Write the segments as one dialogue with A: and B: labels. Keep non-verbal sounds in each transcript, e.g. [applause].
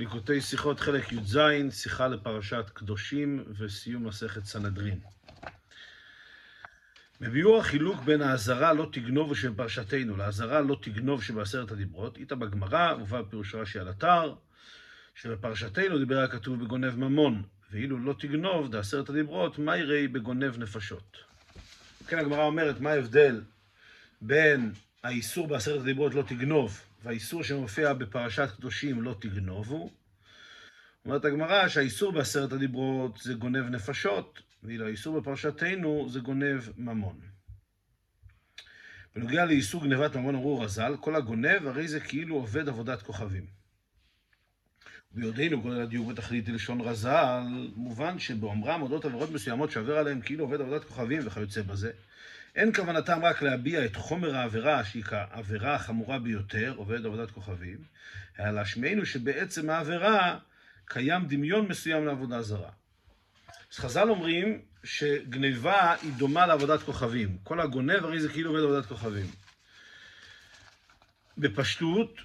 A: ליקוטי שיחות חלק י"ז, שיחה לפרשת קדושים וסיום מסכת סנהדרין. בביאור החילוק בין האזהרה לא תגנוב שבפרשתנו לאזהרה לא תגנוב שבעשרת הדיברות, איתה בגמרא, ובא בפירוש רש"י על אתר, שבפרשתנו דיבר הכתוב בגונב ממון, ואילו לא תגנוב דעשרת הדיברות, מה יראי בגונב נפשות. כן, הגמרא אומרת, מה ההבדל בין האיסור בעשרת הדיברות לא תגנוב, והאיסור שמופיע בפרשת קדושים לא תגנובו. אומרת הגמרא שהאיסור בעשרת הדיברות זה גונב נפשות, ואילו האיסור בפרשתנו זה גונב ממון. בנוגע לאיסור גנבת ממון אמרו רז"ל, כל הגונב הרי זה כאילו עובד עבודת כוכבים. ביודענו גודל הדיוק בתכלית ללשון רז"ל, מובן שבאומרם אודות עבירות מסוימות שעובר עליהם כאילו עובד עבודת כוכבים וכיוצא בזה, אין כוונתם רק להביע את חומר העבירה, שהיא כעבירה החמורה ביותר, עובד עבודת כוכבים, אלא להשמיענו שבעצם העבירה קיים דמיון מסוים לעבודה זרה. אז חז"ל אומרים שגניבה היא דומה לעבודת כוכבים. כל הגונב הרי זה כאילו עובד עבודת כוכבים. בפשטות,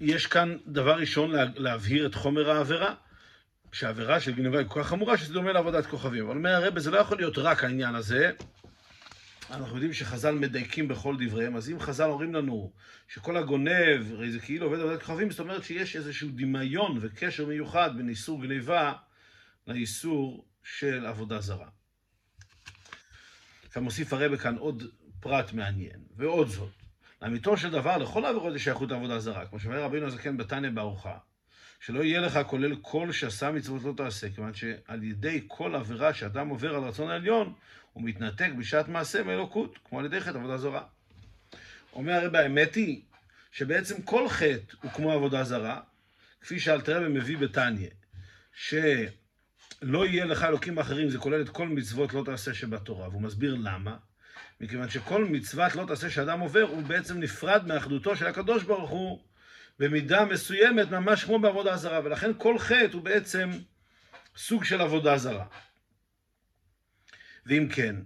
A: יש כאן דבר ראשון להבהיר את חומר העבירה, שהעבירה של גניבה היא כל כך חמורה שזה דומה לעבודת כוכבים. אבל אומר הרב, זה לא יכול להיות רק העניין הזה, אנחנו יודעים שחז"ל מדייקים בכל דבריהם, אז אם חז"ל אומרים לנו שכל הגונב, הרי זה כאילו עובד עבודת כוכבים, זאת אומרת שיש איזשהו דמיון וקשר מיוחד בין איסור גניבה לאיסור של עבודה זרה. עכשיו מוסיף הרבה כאן עוד פרט מעניין, ועוד זאת. לאמיתו של דבר, לכל העבירות יש שייכות לעבודה זרה, כמו שאומר רבינו הזקן בתניא בארוחה, שלא יהיה לך כולל כל שעשה מצוות לא תעשה, כיוון שעל ידי כל עבירה שאדם עובר על רצון העליון, הוא מתנתק בשעת מעשה מאלוקות, כמו על ידי חטא עבודה זרה. אומר הרב, האמת היא שבעצם כל חטא הוא כמו עבודה זרה, כפי שאלתרבה מביא בתניא, שלא יהיה לך אלוקים אחרים, זה כולל את כל מצוות לא תעשה שבתורה, והוא מסביר למה. מכיוון שכל מצוות לא תעשה שאדם עובר, הוא בעצם נפרד מאחדותו של הקדוש ברוך הוא במידה מסוימת, ממש כמו בעבודה זרה, ולכן כל חטא הוא בעצם סוג של עבודה זרה. ואם כן,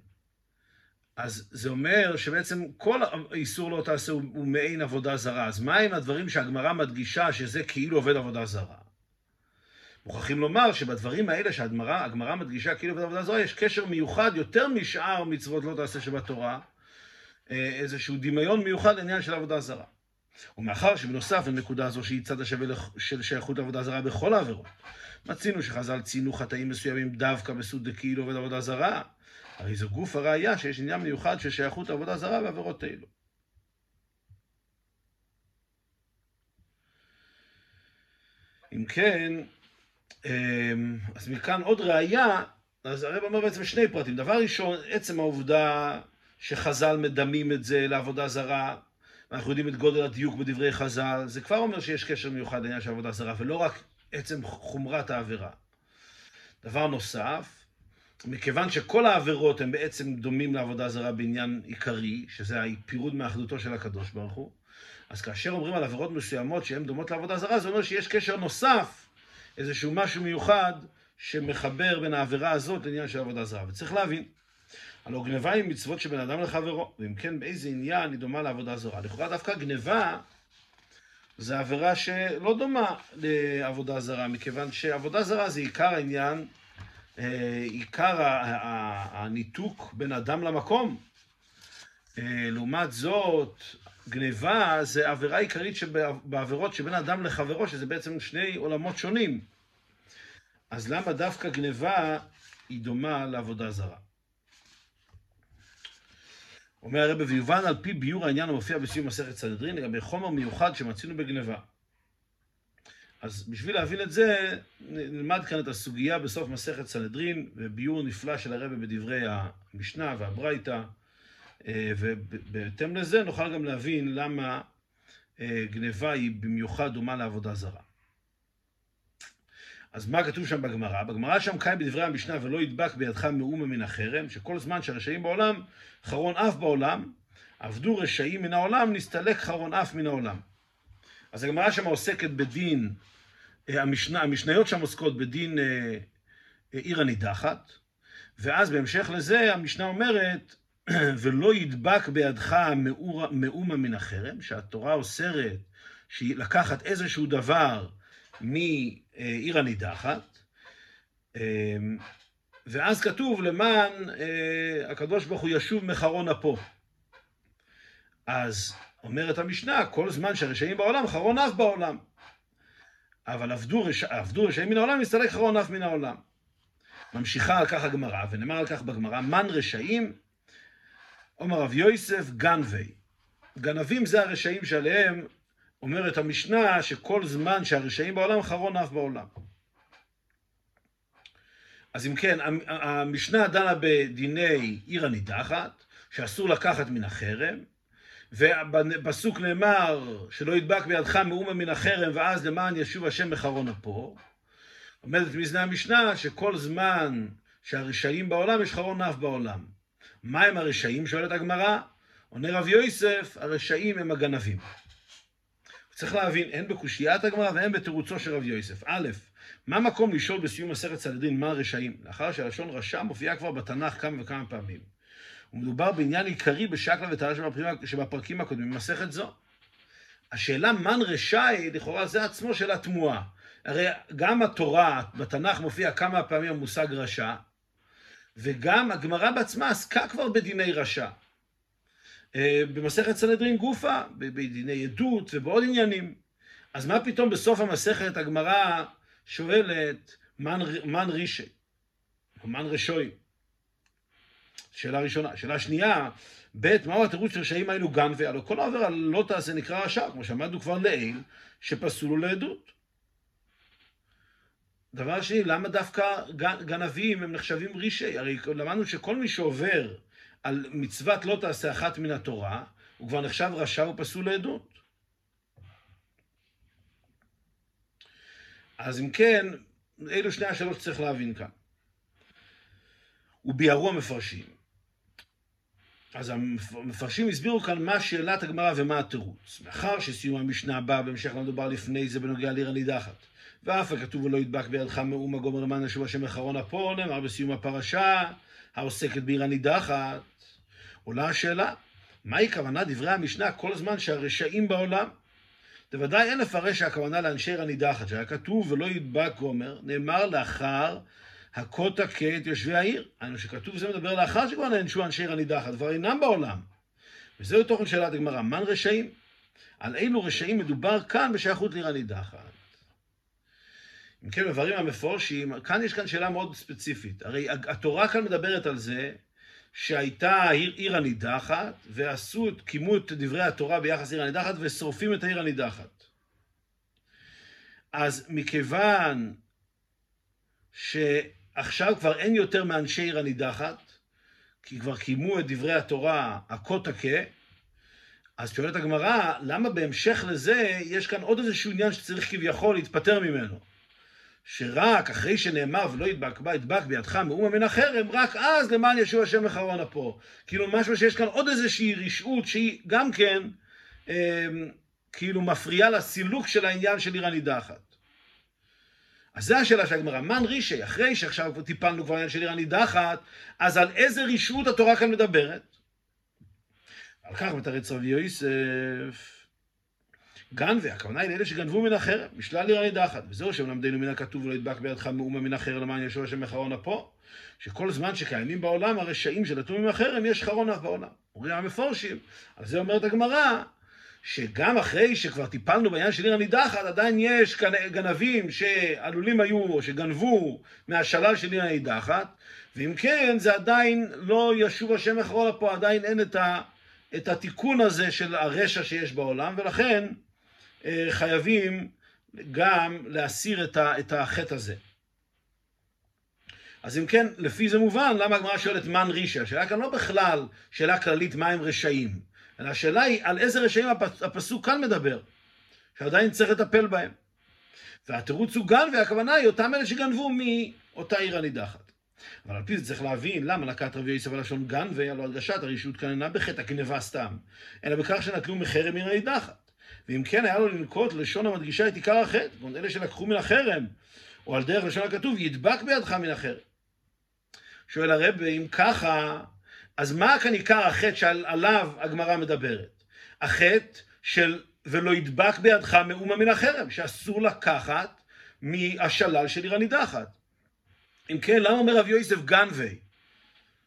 A: אז זה אומר שבעצם כל האיסור לא תעשה הוא, מעין עבודה זרה. אז מה עם הדברים שהגמרא מדגישה שזה כאילו עובד עבודה זרה? מוכרחים לומר שבדברים האלה שהגמרא מדגישה כאילו עובד עבודה זרה, יש קשר מיוחד יותר משאר מצוות לא תעשה שבתורה, אה, איזשהו דמיון מיוחד לעניין של עבודה זרה. ומאחר שבנוסף לנקודה הזו שהיא צד השווה של שייכות לעבודה זרה בכל העבירות, מצינו שחז"ל ציינו חטאים מסוימים דווקא בסוד דקילו עובד עבודה זרה, הרי זה גוף הראייה שיש עניין מיוחד של שייכות לעבודה זרה בעבירות אלו. אם כן, אמ, אז מכאן עוד ראייה, אז הרב אומר בעצם שני פרטים. דבר ראשון, עצם העובדה שחז"ל מדמים את זה לעבודה זרה, ואנחנו יודעים את גודל הדיוק בדברי חז"ל, זה כבר אומר שיש קשר מיוחד לעניין של עבודה זרה, ולא רק עצם חומרת העבירה. דבר נוסף, מכיוון שכל העבירות הן בעצם דומים לעבודה זרה בעניין עיקרי, שזה הפירוד מאחדותו של הקדוש ברוך הוא, אז כאשר אומרים על עבירות מסוימות שהן דומות לעבודה זרה, זה אומר שיש קשר נוסף, איזשהו משהו מיוחד, שמחבר בין העבירה הזאת לעניין של עבודה זרה. וצריך להבין, הלא גניבה היא מצוות שבין אדם לחברו, ואם כן, באיזה עניין היא דומה לעבודה זרה. לכאורה דווקא גניבה זה עבירה שלא דומה לעבודה זרה, מכיוון שעבודה זרה זה עיקר העניין עיקר הניתוק בין אדם למקום. אה, לעומת זאת, גניבה זה עבירה עיקרית בעבירות שבין אדם לחברו, שזה בעצם שני עולמות שונים. אז למה דווקא גניבה היא דומה לעבודה זרה? אומר הרב ויובן על פי ביור העניין המופיע בסיום מסכת סנהדרין לגבי חומר מיוחד שמצינו בגניבה. אז בשביל להבין את זה, נלמד כאן את הסוגיה בסוף מסכת סנהדרין, וביור נפלא של הרבה בדברי המשנה והברייתא, אה, ובהתאם לזה נוכל גם להבין למה אה, גניבה היא במיוחד דומה לעבודה זרה. אז מה כתוב שם בגמרא? בגמרא שם קיים בדברי המשנה ולא ידבק בידך מאומה מן החרם, שכל זמן שהרשעים בעולם, חרון אף בעולם, עבדו רשעים מן העולם, נסתלק חרון אף מן העולם. אז הגמרא שם עוסקת בדין המשנה, המשניות שם עוסקות בדין אה, אה, עיר הנידחת, ואז בהמשך לזה המשנה אומרת, [clears throat] ולא ידבק בידך מאומה מן החרם, שהתורה אוסרת לקחת איזשהו דבר מעיר הנידחת, אמ, ואז כתוב למען אה, הקדוש ברוך הוא ישוב מחרון אפו. אז אומרת המשנה, כל זמן שהרשעים בעולם, חרון אף בעולם. אבל עבדו, רש... עבדו רשעים מן העולם, מסתלק חרון אף מן העולם. ממשיכה על כך הגמרא, ונאמר על כך בגמרא, מן רשעים, אומר רב יוסף, גנבי. גנבים זה הרשעים שעליהם אומרת המשנה שכל זמן שהרשעים בעולם, חרון אף בעולם. אז אם כן, המשנה דנה בדיני עיר הנידחת, שאסור לקחת מן החרם, ובפסוק נאמר שלא ידבק בידך מאומה מן החרם ואז למען ישוב השם בחרון אפו. עומדת מזנה המשנה שכל זמן שהרשעים בעולם יש חרון אף בעולם. מה הם הרשעים? שואלת הגמרא. עונה רב יוסף, הרשעים הם הגנבים. צריך להבין, הן בקושיית הגמרא והן בתירוצו של רב יוסף. א', מה מקום לשאול בסיום מסכת סנהדרין מה הרשעים? לאחר שהלשון רשע מופיעה כבר בתנ"ך כמה וכמה פעמים. ומדובר בעניין עיקרי בשקלא וטרש שבפרקים הקודמים במסכת זו. השאלה מן רשאי, לכאורה זה עצמו שאלה תמוהה. הרי גם התורה בתנ"ך מופיע כמה פעמים המושג רשע, וגם הגמרא בעצמה עסקה כבר בדיני רשע. אה, במסכת סנהדרין גופה, בדיני עדות ובעוד עניינים. אז מה פתאום בסוף המסכת הגמרא שואלת מן, מן רישי, או מן רשוי? שאלה ראשונה. שאלה שנייה, ב', מהו התירוץ של רשעים היינו גנבי? הלוא כל על לא תעשה נקרא רשע, כמו שאמרנו כבר לעיל, שפסולו לעדות. דבר שני, למה דווקא גנבים הם נחשבים רישי? הרי למדנו שכל מי שעובר על מצוות לא תעשה אחת מן התורה, הוא כבר נחשב רשע ופסול לעדות. אז אם כן, אלו שני השאלות שצריך להבין כאן. וביארו המפרשים. אז המפרשים הסבירו כאן מה שאלת הגמרא ומה התירוץ. מאחר שסיום המשנה הבא, בהמשך למדובר לפני זה בנוגע לעיר הנידחת. ואף הכתוב ולא ידבק בידך מאומה גומר למען ישוב השם אחרון אפו, נאמר בסיום הפרשה, העוסקת בעיר הנידחת. עולה השאלה, מהי כוונה דברי המשנה כל זמן שהרשעים בעולם? בוודאי אין לפרש שהכוונה לאנשי עיר הנידחת, שהיה כתוב ולא ידבק גומר, נאמר לאחר הכות תכה את יושבי העיר. היינו שכתוב זה מדבר לאחר שכבר נענשו אנשי עיר הנידחת, כבר אינם בעולם. וזהו תוכן שאלת הגמרא, מן רשעים? על אילו רשעים מדובר כאן בשייכות לעיר הנידחת. אם כן, מברים המפורשים, כאן יש כאן שאלה מאוד ספציפית. הרי התורה כאן מדברת על זה שהייתה העיר, עיר הנידחת, ועשו, קיימו את דברי התורה ביחס לעיר הנידחת, ושורפים את העיר הנידחת. אז מכיוון שעכשיו כבר אין יותר מאנשי עיר הנידחת, כי כבר קיימו את דברי התורה הכה תכה, אז שואלת הגמרא, למה בהמשך לזה יש כאן עוד איזשהו עניין שצריך כביכול להתפטר ממנו? שרק אחרי שנאמר ולא ידבק בה, ידבק בידך מאומה מן החרם, רק אז למען ישוע השם מחרון אפו. כאילו משהו שיש כאן עוד איזושהי רשעות שהיא גם כן אה, כאילו מפריעה לסילוק של העניין של עיר הנידחת. אז זו השאלה של הגמרא, מן רישי, אחרי שעכשיו טיפלנו כבר של עיר הנידחת, אז על איזה רשעות התורה כאן מדברת? על כך מתרץ רבי יוסף. גנבי, הכוונה היא לאלה שגנבו מן החרם, משלל עיר הנידחת. וזהו שמלמדנו מן הכתוב ולא ידבק בידך מאומה מן החרם למען ישוע השם מחרון אפו. שכל זמן שקיימים בעולם הרשעים שנטו מן החרם, יש חרון אף בעולם. אומרים המפורשים, על זה אומרת הגמרא, שגם אחרי שכבר טיפלנו בעניין של עיר הנידחת, עדיין יש גנבים שעלולים היו, או שגנבו מהשלל של עיר הנידחת, ואם כן, זה עדיין לא ישוב השם מחרון אפו, עדיין אין את, ה, את התיקון הזה של הרשע שיש בעולם, ולכן אה, חייבים גם להסיר את החטא הזה. אז אם כן, לפי זה מובן, למה הגמרא שואלת מן רישא? השאלה כאן לא בכלל שאלה כללית מה הם רשעים, אלא השאלה היא על איזה רשעים הפסוק כאן מדבר, שעדיין צריך לטפל בהם. והתירוץ הוא גן, והכוונה היא אותם אלה שגנבו מאותה עיר הנידחת. אבל על פי זה צריך להבין למה נקט רבי יוסף הלשון גן, והיה לו הרגשת הרשעות כאן אינה בחטא הגנבה סתם, אלא בכך שנטלו מחרם עיר הנידחת. ואם כן היה לו לנקוט לשון המדגישה את עיקר החטא, ועוד אלה שלקחו מן החרם, או על דרך לשון הכתוב, ידבק בידך מן החרם. שואל הרב, אם ככה, אז מה כאן עיקר החטא שעליו הגמרא מדברת? החטא של ולא ידבק בידך מאומה מן החרם, שאסור לקחת מהשלל של עיר הנידחת. אם כן, למה אומר רבי יוסף גנבי?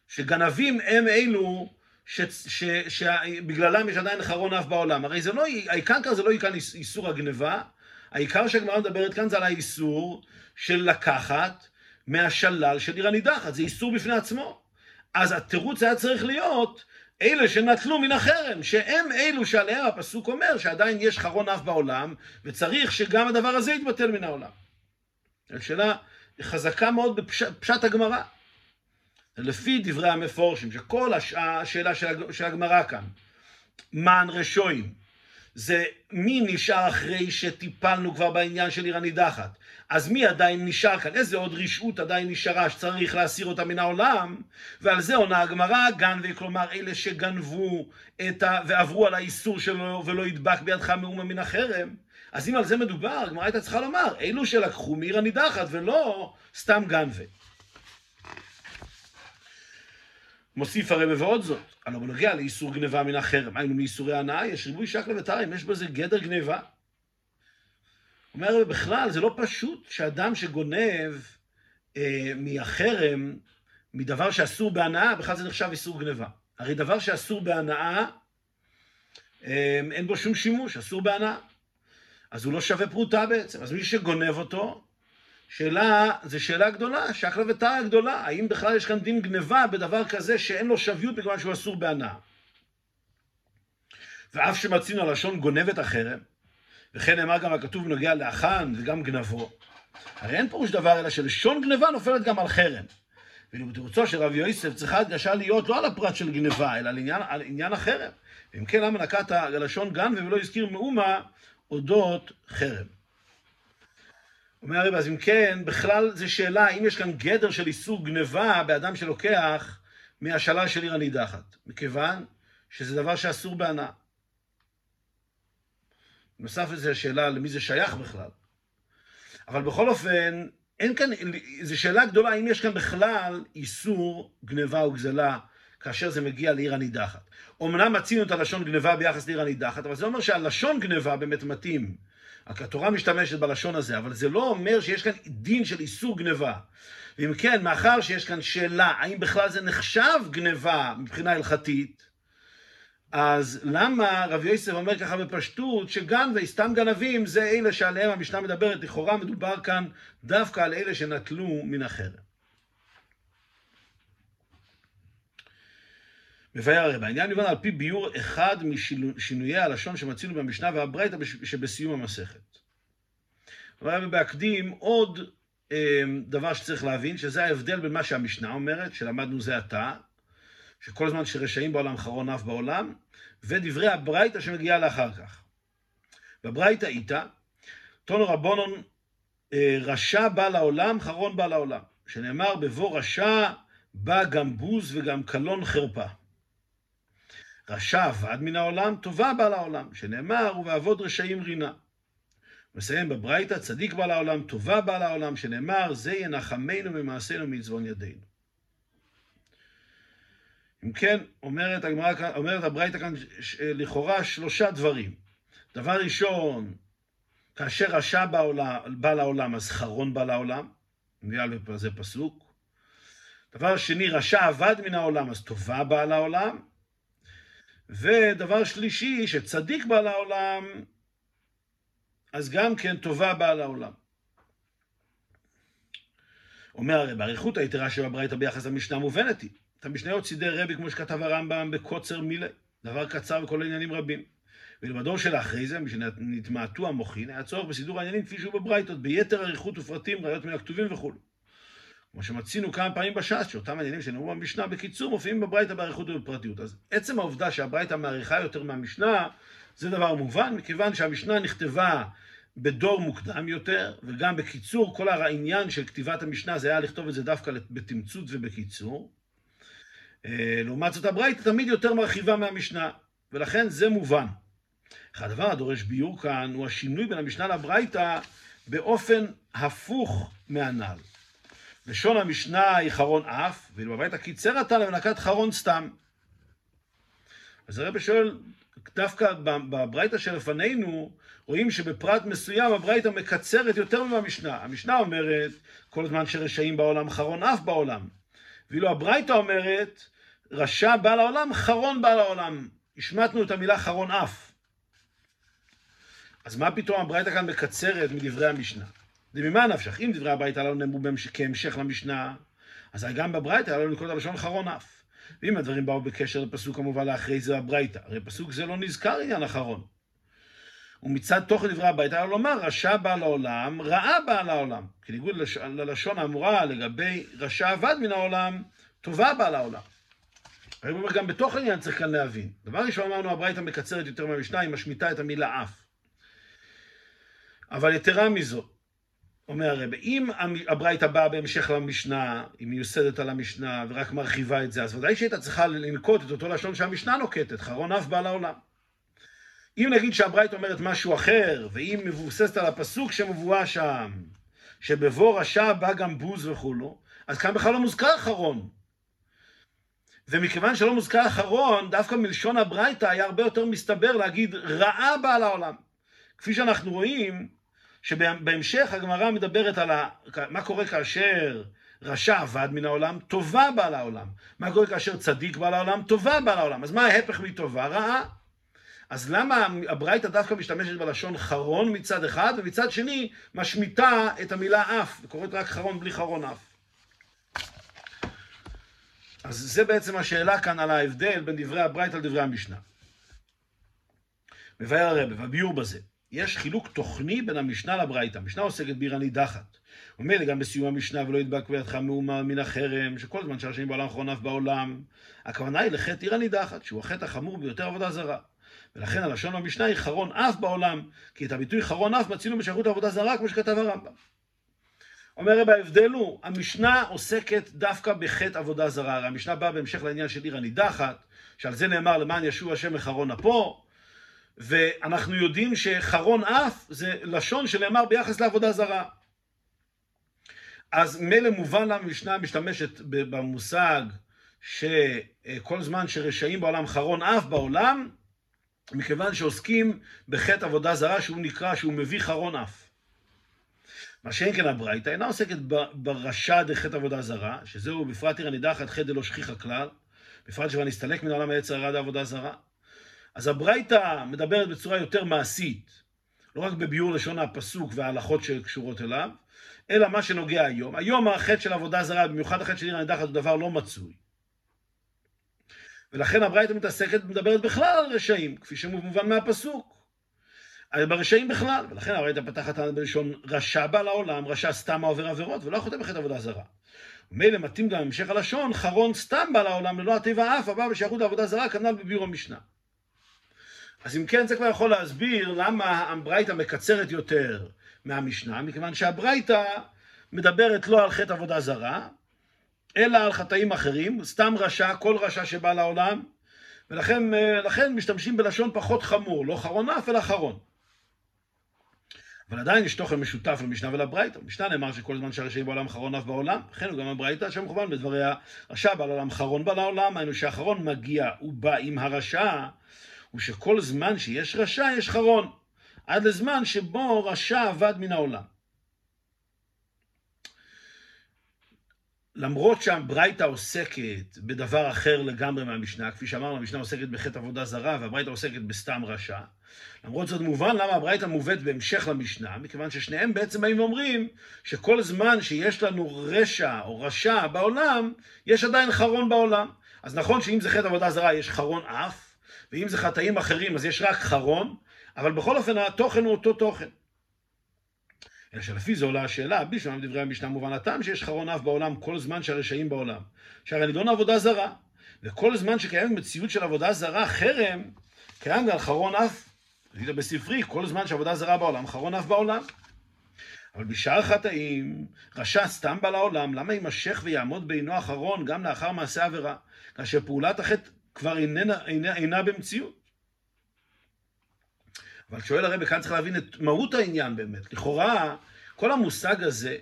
A: שגנבים הם אלו שבגללם יש עדיין חרון אף בעולם. הרי זה לא, העיקר כאן זה לא עיקר איסור הגניבה, העיקר שהגמרא מדברת כאן זה על האיסור של לקחת מהשלל של עיר הנידחת, זה איסור בפני עצמו. אז התירוץ היה צריך להיות אלה שנטלו מן החרם, שהם אלו שעליהם הפסוק אומר שעדיין יש חרון אף בעולם, וצריך שגם הדבר הזה יתבטל מן העולם. שאלה חזקה מאוד בפשט הגמרא. לפי דברי המפורשים, שכל השאלה של הגמרא כאן, מען רשועים, זה מי נשאר אחרי שטיפלנו כבר בעניין של עיר הנידחת. אז מי עדיין נשאר כאן? איזה עוד רשעות עדיין נשארה שצריך להסיר אותה מן העולם? ועל זה עונה הגמרא, גנבי, כלומר אלה שגנבו את ה... ועברו על האיסור שלו ולא ידבק בידך מאומה מן החרם. אז אם על זה מדובר, הגמרא הייתה צריכה לומר, אלו שלקחו מעיר הנידחת ולא סתם גנבי. מוסיף הרב ועוד זאת, הלא בנוגע לאיסור גניבה מן החרם, היינו מאיסורי הנאה, יש ריבוי שקלה וטרם, יש בזה גדר גניבה. אומר בכלל, זה לא פשוט שאדם שגונב אה, מהחרם, מדבר שאסור בהנאה, בכלל זה נחשב איסור גניבה. הרי דבר שאסור בהנאה, אה, אין בו שום שימוש, אסור בהנאה. אז הוא לא שווה פרוטה בעצם. אז מי שגונב אותו, שאלה, זו שאלה גדולה, שקלה וטרה גדולה, האם בכלל יש כאן דין גניבה בדבר כזה שאין לו שוויות בגלל שהוא אסור בהנאה. ואף שמצינו הלשון גונב את החרם, וכן נאמר גם הכתוב בנוגע לאחן וגם גנבו, הרי אין פירוש דבר אלא שלשון גניבה נופלת גם על חרם. ואילו בתירוצו של רבי יוסף צריכה הדגשה להיות לא על הפרט של גניבה, אלא על עניין, על עניין החרם. ואם כן, למה נקט הלשון גנבה ולא הזכיר מאומה אודות חרם? אומר הרב, אז אם כן, בכלל זו שאלה האם יש כאן גדר של איסור גניבה באדם שלוקח מהשלל של עיר הנידחת, מכיוון שזה דבר שאסור בהנאה. נוסף לזה השאלה למי זה שייך בכלל. אבל בכל אופן, אין כאן, זו שאלה גדולה האם יש כאן בכלל איסור גניבה וגזלה כאשר זה מגיע לעיר הנידחת. אמנם מצינו את הלשון גניבה ביחס לעיר הנידחת, אבל זה אומר שהלשון גניבה באמת מתאים התורה משתמשת בלשון הזה, אבל זה לא אומר שיש כאן דין של איסור גניבה. ואם כן, מאחר שיש כאן שאלה, האם בכלל זה נחשב גניבה מבחינה הלכתית, אז למה רב יוסף אומר ככה בפשטות, שגנבי, סתם גנבים, זה אלה שעליהם המשנה מדברת, לכאורה מדובר כאן דווקא על אלה שנטלו מן החרם. מבאר הרי בעניין יובן על פי ביור אחד משינויי הלשון שמצינו במשנה והברייתא שבסיום המסכת. אבל בהקדים עוד אה, דבר שצריך להבין, שזה ההבדל בין מה שהמשנה אומרת, שלמדנו זה עתה, שכל זמן שרשעים בעולם חרון אף בעולם, ודברי הברייתא שמגיעה לאחר כך. בברייתא איתה, טונו רבונון אה, רשע בא לעולם, חרון בא לעולם. שנאמר בבוא רשע בא גם בוז וגם קלון חרפה. רשע אבד מן העולם, טובה בא לעולם, שנאמר, ובעבוד רשעים רינה. מסיים בברייתא, צדיק בא לעולם, טובה בא לעולם, שנאמר, זה ינחמנו ממעשינו מעצבון ידינו. אם כן, אומרת, אומרת הברייתא כאן לכאורה שלושה דברים. דבר ראשון, כאשר רשע בא, לעולם, אז חרון בא לעולם, נראה לי זה פסוק. דבר שני, רשע אבד מן העולם, אז טובה באה לעולם. ודבר שלישי, שצדיק בא לעולם, אז גם כן טובה באה לעולם. אומר הרי באריכות היתרה שבברייתא ביחס למשנה מובנת היא. את המשניות סידר רבי כמו שכתב הרמב"ם בקוצר מילה, דבר קצר וכל עניינים רבים. ולמדור של אחרי זה, משנתמעטו המוחין, היה צורך בסידור העניינים כפי שהוא בברייתות, ביתר אריכות ופרטים, ראיות מן הכתובים וכו'. כמו שמצינו כמה פעמים בש"ס, שאותם עניינים שנאמרו במשנה בקיצור מופיעים בברייתא באריכות ובפרטיות. אז עצם העובדה שהברייתא מאריכה יותר מהמשנה, זה דבר מובן, מכיוון שהמשנה נכתבה בדור מוקדם יותר, וגם בקיצור, כל העניין של כתיבת המשנה זה היה לכתוב את זה דווקא בתמצות ובקיצור. אה, לעומת זאת הברייתא תמיד יותר מרחיבה מהמשנה, ולכן זה מובן. הדבר הדורש ביור כאן הוא השינוי בין המשנה לברייתא באופן הפוך מהנ"ל. לשון המשנה היא חרון אף, ואילו בברייתא קיצר עתה למנקת חרון סתם. אז הרב שואל דווקא בברייתא שלפנינו, רואים שבפרט מסוים הברייתא מקצרת יותר מהמשנה. המשנה אומרת, כל זמן שרשעים בעולם, חרון אף בעולם. ואילו הברייתא אומרת, רשע בא לעולם, חרון בא לעולם. השמטנו את המילה חרון אף. אז מה פתאום הברייתא כאן מקצרת מדברי המשנה? וממה נפשך? אם דברי הברייתא לא נאמרו כהמשך למשנה, אז גם בברייתא לנו לקרוא את הלשון חרון אף. ואם הדברים באו בקשר לפסוק המובא לאחרי זה הברייתא, הרי פסוק זה לא נזכר עניין אחרון. ומצד תוכן דברי הברייתא היה לומר, רשע בא לעולם, רעה בא לעולם. כניגוד ללשון האמורה לגבי רשע אבד מן העולם, טובה בא לעולם. אני אומר, גם בתוך העניין צריך כאן להבין. דבר ראשון אמרנו, הברייתא מקצרת יותר מהמשנה, היא משמיטה את המילה אף. אבל יתרה מזו, אומר הרב, אם הברייתא באה בהמשך למשנה, היא מיוסדת על המשנה ורק מרחיבה את זה, אז ודאי שהייתה צריכה לנקוט את אותו לשון שהמשנה נוקטת, חרון אף בא לעולם. אם נגיד שהברייתא אומרת משהו אחר, והיא מבוססת על הפסוק שמבואה שם, שבבוא רשע בא גם בוז וכולו, אז כאן בכלל לא מוזכר חרון. ומכיוון שלא מוזכר אחרון, דווקא מלשון הברייתא היה הרבה יותר מסתבר להגיד רעה באה לעולם. כפי שאנחנו רואים, שבהמשך הגמרא מדברת על ה... מה קורה כאשר רשע אבד מן העולם, טובה באה לעולם. מה קורה כאשר צדיק בא לעולם, טובה באה לעולם. אז מה ההפך מטובה? רעה. אז למה הברייתא דווקא משתמשת בלשון חרון מצד אחד, ומצד שני משמיטה את המילה אף, וקוראת רק חרון בלי חרון אף. אז זה בעצם השאלה כאן על ההבדל בין דברי הברייתא לדברי המשנה. מבאר הרבה, והביאור בזה. יש חילוק תוכני בין המשנה לברייתא. המשנה עוסקת בעיר הנידחת. ומילא גם בסיום המשנה ולא ידבק בידך מאומה מן החרם, שכל זמן שהשנים בעולם אחרון אף בעולם. הכוונה היא לחטא עיר הנידחת, שהוא החטא החמור ביותר עבודה זרה. ולכן הלשון במשנה היא חרון אף בעולם, כי את הביטוי חרון אף מצינו בשייכות עבודה זרה, כמו שכתב הרמב"ם. אומר רבי ההבדל הוא, המשנה עוסקת דווקא בחטא עבודה זרה. הרי המשנה באה בהמשך לעניין של עיר הנידחת, שעל זה נאמר למען ישוע השם מחרון אפו, ואנחנו יודעים שחרון אף זה לשון שנאמר ביחס לעבודה זרה. אז מילא מובן המשנה משתמשת במושג שכל זמן שרשעים בעולם חרון אף בעולם, מכיוון שעוסקים בחטא עבודה זרה שהוא נקרא, שהוא מביא חרון אף. מה שאין כן הברייתא אינה עוסקת ברשע דחטא עבודה זרה, שזהו בפרט עיר הנידחת חטא דלא שכיחה כלל, בפרט שבה נסתלק מן העולם היצר הרע דעבודה זרה. אז הברייתא מדברת בצורה יותר מעשית, לא רק בביאור לשון הפסוק וההלכות שקשורות אליו, אלא מה שנוגע היום. היום החטא של עבודה זרה, במיוחד החטא של עיר הנידחת, הוא דבר לא מצוי. ולכן הברייתא מתעסקת, מדברת בכלל על רשעים, כפי שמובן מהפסוק. ברשעים בכלל, ולכן הברייתא פתחת בלשון רשע בא לעולם, רשע סתם העובר עבירות, ולא חוטא בחטא עבודה זרה. ומילא מתאים גם המשך הלשון, חרון סתם בא לעולם, ללא הטבע אף, הבא בשייכות לעבודה זרה, כנ"ל בביאור המשנה. אז אם כן, זה כבר יכול להסביר למה הברייתא מקצרת יותר מהמשנה, מכיוון שהברייתא מדברת לא על חטא עבודה זרה, אלא על חטאים אחרים, סתם רשע, כל רשע שבא לעולם, ולכן משתמשים בלשון פחות חמור, לא חרון אף, אלא חרון. אבל עדיין יש תוכן משותף למשנה ולברייתא. במשנה נאמר שכל זמן שהרשעים בעולם חרון אף בעולם, לכן הוא גם הברייתא שמכוון בדבריה רשע בא לעולם חרון בא לעולם, היינו שהחרון מגיע, הוא בא עם הרשע, הוא שכל זמן שיש רשע יש חרון, עד לזמן שבו רשע אבד מן העולם. למרות שהברייתא עוסקת בדבר אחר לגמרי מהמשנה, כפי שאמרנו, המשנה עוסקת בחטא עבודה זרה והברייתא עוסקת בסתם רשע. למרות זאת מובן למה הברייתא מובאת בהמשך למשנה, מכיוון ששניהם בעצם באים ואומרים שכל זמן שיש לנו רשע או רשע בעולם, יש עדיין חרון בעולם. אז נכון שאם זה חטא עבודה זרה יש חרון אף, ואם זה חטאים אחרים אז יש רק חרון, אבל בכל אופן התוכן הוא אותו תוכן. אלא שלפי זה עולה השאלה, שמם דברי המשנה מובן הטעם שיש חרון אף בעולם כל זמן שהרשעים בעולם. שהרי נידון עבודה זרה, וכל זמן שקיים מציאות של עבודה זרה, חרם, קיים גם חרון אף, ראית בספרי, כל זמן שעבודה זרה בעולם, חרון אף בעולם. אבל בשאר חטאים, רשע סתם בא לעולם, למה יימשך ויעמוד בעינו אחרון גם לאחר מעשה עבירה? כאשר פעולת החטא כבר איננה, אינה, אינה במציאות. אבל שואל הרבי, כאן צריך להבין את מהות העניין באמת. לכאורה, כל המושג הזה,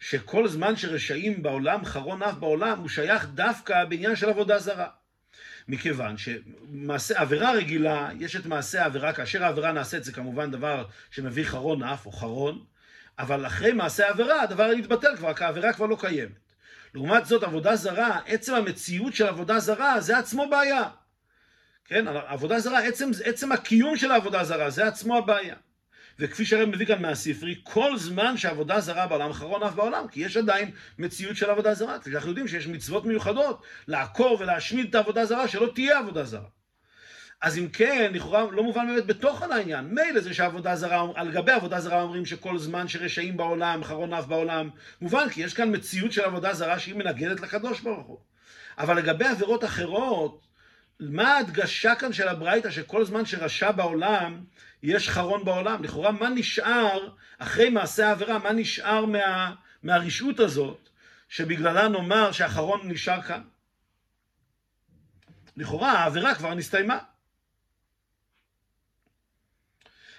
A: שכל זמן שרשעים בעולם, חרון אף בעולם, הוא שייך דווקא בעניין של עבודה זרה. מכיוון שמעשה עבירה רגילה, יש את מעשה העבירה, כאשר העבירה נעשית זה כמובן דבר שמביא חרון אף או חרון, אבל אחרי מעשה העבירה הדבר יתבטל כבר, כי העבירה כבר לא קיימת. לעומת זאת עבודה זרה, עצם המציאות של עבודה זרה זה עצמו בעיה. כן, עבודה זרה, עצם, עצם הקיום של העבודה זרה זה עצמו הבעיה. וכפי שהרב מביא כאן מהספרי, כל זמן שעבודה זרה בעולם, אחרון אף בעולם, כי יש עדיין מציאות של עבודה זרה. כפי שאנחנו יודעים שיש מצוות מיוחדות לעקור ולהשמיד את העבודה זרה, שלא תהיה עבודה זרה. אז אם כן, לכאורה לא מובן באמת בתוכן העניין. מילא זה שעבודה זרה, על גבי עבודה זרה אומרים שכל זמן שרשעים בעולם, אחרון אף בעולם, מובן כי יש כאן מציאות של עבודה זרה שהיא מנגדת לקדוש ברוך הוא. אבל לגבי עבירות אחרות, מה ההדגשה כאן של הברייתא שכל זמן שרשע בעולם, יש חרון בעולם? לכאורה, מה נשאר אחרי מעשה העבירה? מה נשאר מה, מהרשעות הזאת, שבגללה נאמר שהחרון נשאר כאן? לכאורה, העבירה כבר נסתיימה.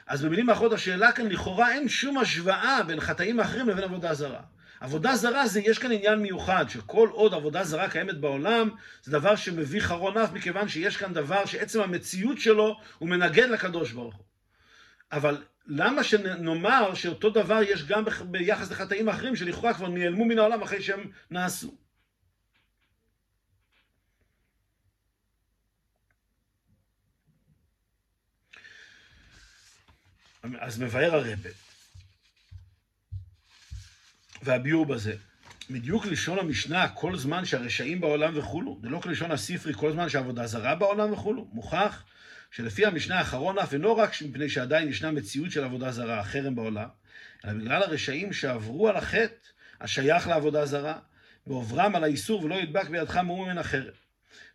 A: אז במילים האחרות השאלה כאן, לכאורה אין שום השוואה בין חטאים אחרים לבין עבודה זרה. עבודה זרה זה, יש כאן עניין מיוחד, שכל עוד עבודה זרה קיימת בעולם, זה דבר שמביא חרון אף, מכיוון שיש כאן דבר שעצם המציאות שלו הוא מנגד לקדוש ברוך הוא. אבל למה שנאמר שאותו דבר יש גם ביחס לחטאים אחרים, שלכאורה כבר נעלמו מן העולם אחרי שהם נעשו? אז מבאר הרבה, והביאור בזה, בדיוק לשון המשנה, כל זמן שהרשעים בעולם וכולו, זה לא כלשון הספרי, כל זמן שהעבודה זרה בעולם וכולו, מוכח שלפי המשנה האחרון אף אינו רק מפני שעדיין ישנה מציאות של עבודה זרה, חרם בעולם, אלא בגלל הרשעים שעברו על החטא השייך לעבודה זרה, ועוברם על האיסור ולא ידבק בידך מאום מן החרם.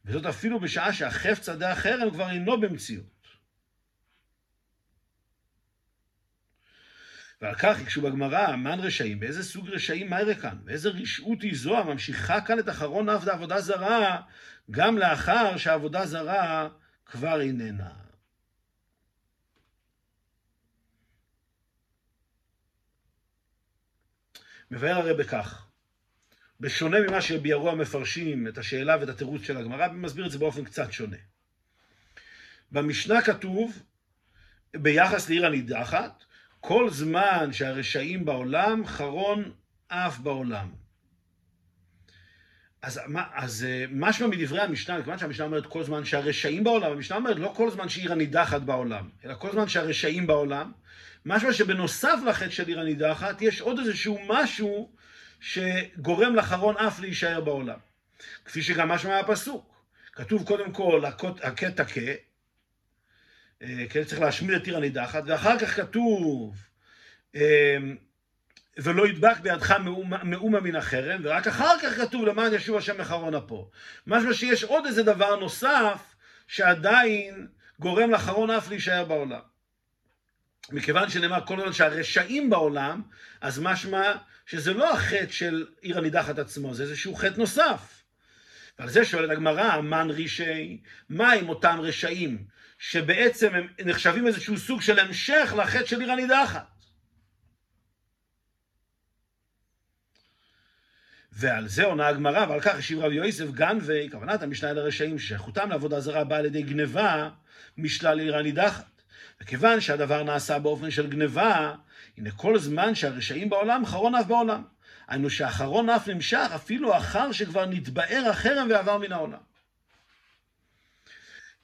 A: וזאת אפילו בשעה שהחפץ עדי החרם כבר אינו במציאות. ועל כך הקשו בגמרא, מן רשעים, באיזה סוג רשעים מהרה כאן? ואיזה רשעות היא זו הממשיכה כאן את אחרון אף לעבודה זרה, גם לאחר שהעבודה זרה כבר איננה. מבאר הרי בכך, בשונה ממה שביארו המפרשים את השאלה ואת התירוץ של הגמרא, מסביר את זה באופן קצת שונה. במשנה כתוב, ביחס לעיר הנידחת, כל זמן שהרשעים בעולם, חרון אף בעולם. אז, אז אה, משמע מדברי המשנה, מכיוון שהמשנה אומרת כל זמן שהרשעים בעולם, המשנה אומרת לא כל זמן שעיר הנידחת בעולם, אלא כל זמן שהרשעים בעולם, משמע שבנוסף לחטא של עיר הנידחת, יש עוד איזשהו משהו שגורם לחרון אף להישאר בעולם. כפי שגם משמע מהפסוק. כתוב קודם כל, הכה תכה, כן, צריך להשמיד את עיר הנידחת, ואחר כך כתוב, אה, ולא ידבק בידך מאומה מן החרם, ורק אחר כך כתוב למען ישוב השם מחרון אפו. משמע שיש עוד איזה דבר נוסף שעדיין גורם לחרון אף להישאר בעולם. מכיוון שנאמר כל הזמן שהרשעים בעולם, אז משמע שזה לא החטא של עיר הנידחת עצמו, זה איזשהו חטא נוסף. ועל זה שואלת הגמרא, מן רישי, מה עם אותם רשעים שבעצם הם נחשבים איזשהו סוג של המשך לחטא של עיר הנידחת. ועל זה עונה הגמרא, ועל כך השיב רבי יוסף גנבי, כוונת המשנה אל הרשעים, ששייכותם לעבודה זרה באה על ידי גניבה משלל עיר הנידחת. וכיוון שהדבר נעשה באופן של גניבה, הנה כל זמן שהרשעים בעולם, חרון אף בעולם. היינו שהחרון אף נמשך אפילו אחר שכבר נתבאר החרם ועבר מן העולם.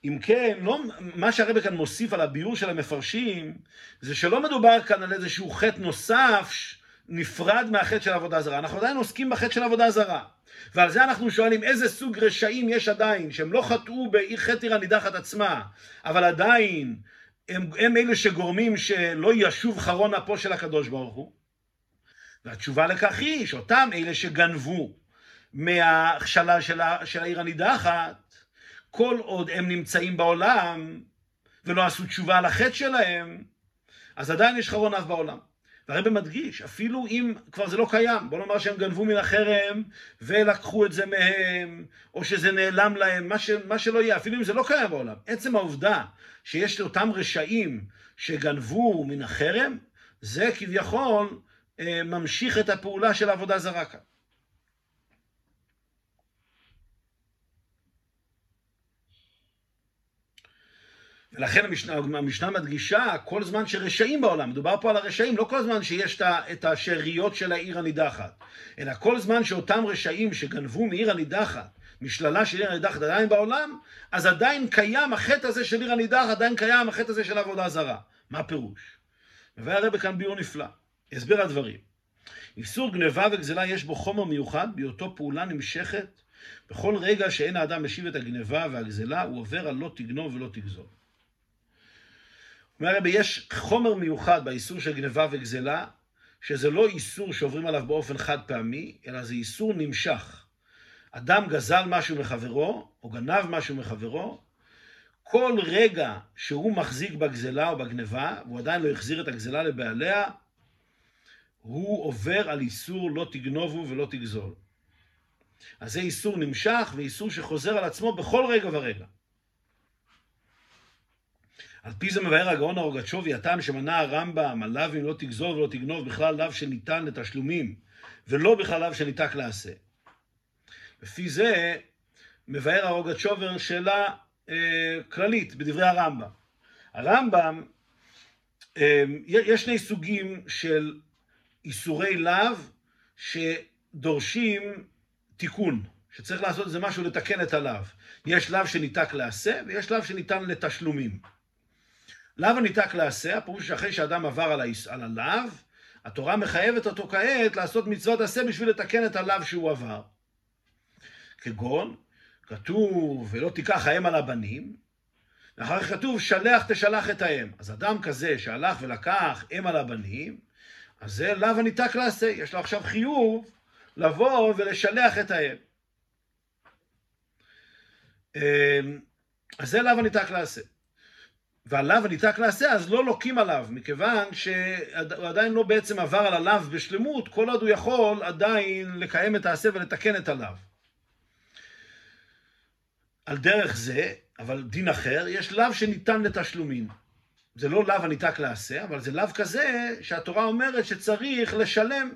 A: אם כן, לא, מה שהרבא כאן מוסיף על הביאור של המפרשים, זה שלא מדובר כאן על איזשהו חטא נוסף נפרד מהחטא של עבודה זרה. אנחנו עדיין עוסקים בחטא של עבודה זרה. ועל זה אנחנו שואלים איזה סוג רשעים יש עדיין, שהם לא חטאו בחטא עיר הנידחת עצמה, אבל עדיין הם, הם אלה שגורמים שלא ישוב חרון אפו של הקדוש ברוך הוא. והתשובה לכך היא שאותם אלה שגנבו מהשלל של, של העיר הנידחת, כל עוד הם נמצאים בעולם ולא עשו תשובה על החטא שלהם, אז עדיין יש חרון אף בעולם. והרבא מדגיש, אפילו אם כבר זה לא קיים, בוא נאמר שהם גנבו מן החרם ולקחו את זה מהם, או שזה נעלם להם, מה, ש, מה שלא יהיה, אפילו אם זה לא קיים בעולם. עצם העובדה שיש לאותם רשעים שגנבו מן החרם, זה כביכול אה, ממשיך את הפעולה של העבודה זרה כאן. לכן המשנה, המשנה מדגישה כל זמן שרשעים בעולם, מדובר פה על הרשעים, לא כל זמן שיש את השאריות של העיר הנידחת, אלא כל זמן שאותם רשעים שגנבו מעיר הנידחת, משללה של עיר הנידחת עדיין בעולם, אז עדיין קיים החטא הזה של עיר הנידחת, עדיין קיים החטא הזה של עבודה זרה. מה הפירוש? מביא הרב כאן ביור נפלא, הסבר הדברים. איסור גניבה וגזלה יש בו חומר מיוחד בהיותו פעולה נמשכת בכל רגע שאין האדם משיב את הגניבה והגזלה, הוא עובר על לא תגנוב ולא תגזול. אומר הרבי, יש חומר מיוחד באיסור של גניבה וגזלה, שזה לא איסור שעוברים עליו באופן חד פעמי, אלא זה איסור נמשך. אדם גזל משהו מחברו, או גנב משהו מחברו, כל רגע שהוא מחזיק בגזלה או בגניבה, והוא עדיין לא החזיר את הגזלה לבעליה, הוא עובר על איסור לא תגנובו ולא תגזול. אז זה איסור נמשך ואיסור שחוזר על עצמו בכל רגע ורגע. על פי זה מבאר הגאון הרוגצ'ובי, הטעם שמנה הרמב"ם, על אם לא תגזול ולא תגנוב, בכלל לאו שניתן לתשלומים, ולא בכלל לאו שניתק לעשה. לפי זה מבאר הרוגצ'ובר שאלה אה, כללית בדברי הרמב"ם. הרמב"ם, אה, יש שני סוגים של איסורי לאו שדורשים תיקון, שצריך לעשות איזה משהו לתקן את הלאו. יש לאו שניתק לעשה ויש לאו שניתן לתשלומים. לאו הניתק לעשה, הפירוש שאחרי שאדם עבר על, על הלאו, התורה מחייבת אותו כעת לעשות מצוות עשה בשביל לתקן את הלאו שהוא עבר. כגון, כתוב, ולא תיקח האם על הבנים, ואחר כך כתוב, שלח תשלח את האם. אז אדם כזה שהלך ולקח אם על הבנים, אז זה לאו הניתק לעשה, יש לו עכשיו חיוב לבוא ולשלח את האם. אמ, אז זה לאו הניתק לעשה. ועליו הניתק לעשה, אז לא לוקים עליו, מכיוון שהוא עדיין לא בעצם עבר על הלאו בשלמות, כל עוד הוא יכול עדיין לקיים את העשה ולתקן את הלאו. על דרך זה, אבל דין אחר, יש לאו שניתן לתשלומים. זה לא לאו הניתק לעשה, אבל זה לאו כזה שהתורה אומרת שצריך לשלם.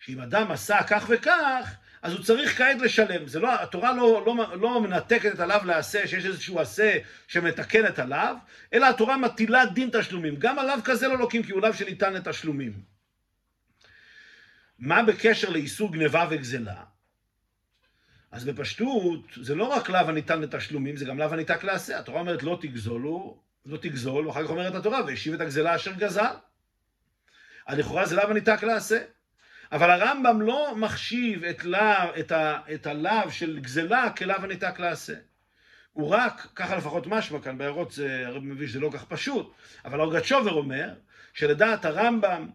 A: שאם אדם עשה כך וכך, אז הוא צריך כעת לשלם. לא, התורה לא, לא, לא מנתקת את הלאו לעשה, שיש איזשהו עשה שמתקן את הלאו, אלא התורה מטילה דין תשלומים. גם הלאו כזה לא לוקים, כי הוא לאו שניתן לתשלומים. מה בקשר לאיסור גניבה וגזלה? אז בפשטות, זה לא רק לאו הניתן לתשלומים, זה גם לאו הניתק לעשה. התורה אומרת לא תגזולו, לא תגזול, ואחר כך אומרת התורה, והשיב את הגזלה אשר גזל. אז לכאורה זה לאו הניתק לעשה. אבל הרמב"ם לא מחשיב את, לאו, את, ה, את הלאו של גזלה כלאו הניתק לעשה. הוא רק, ככה לפחות משמע כאן, בהערות זה, הרב מבין שזה לא כך פשוט, אבל אורגצ'ובר אומר שלדעת הרמב"ם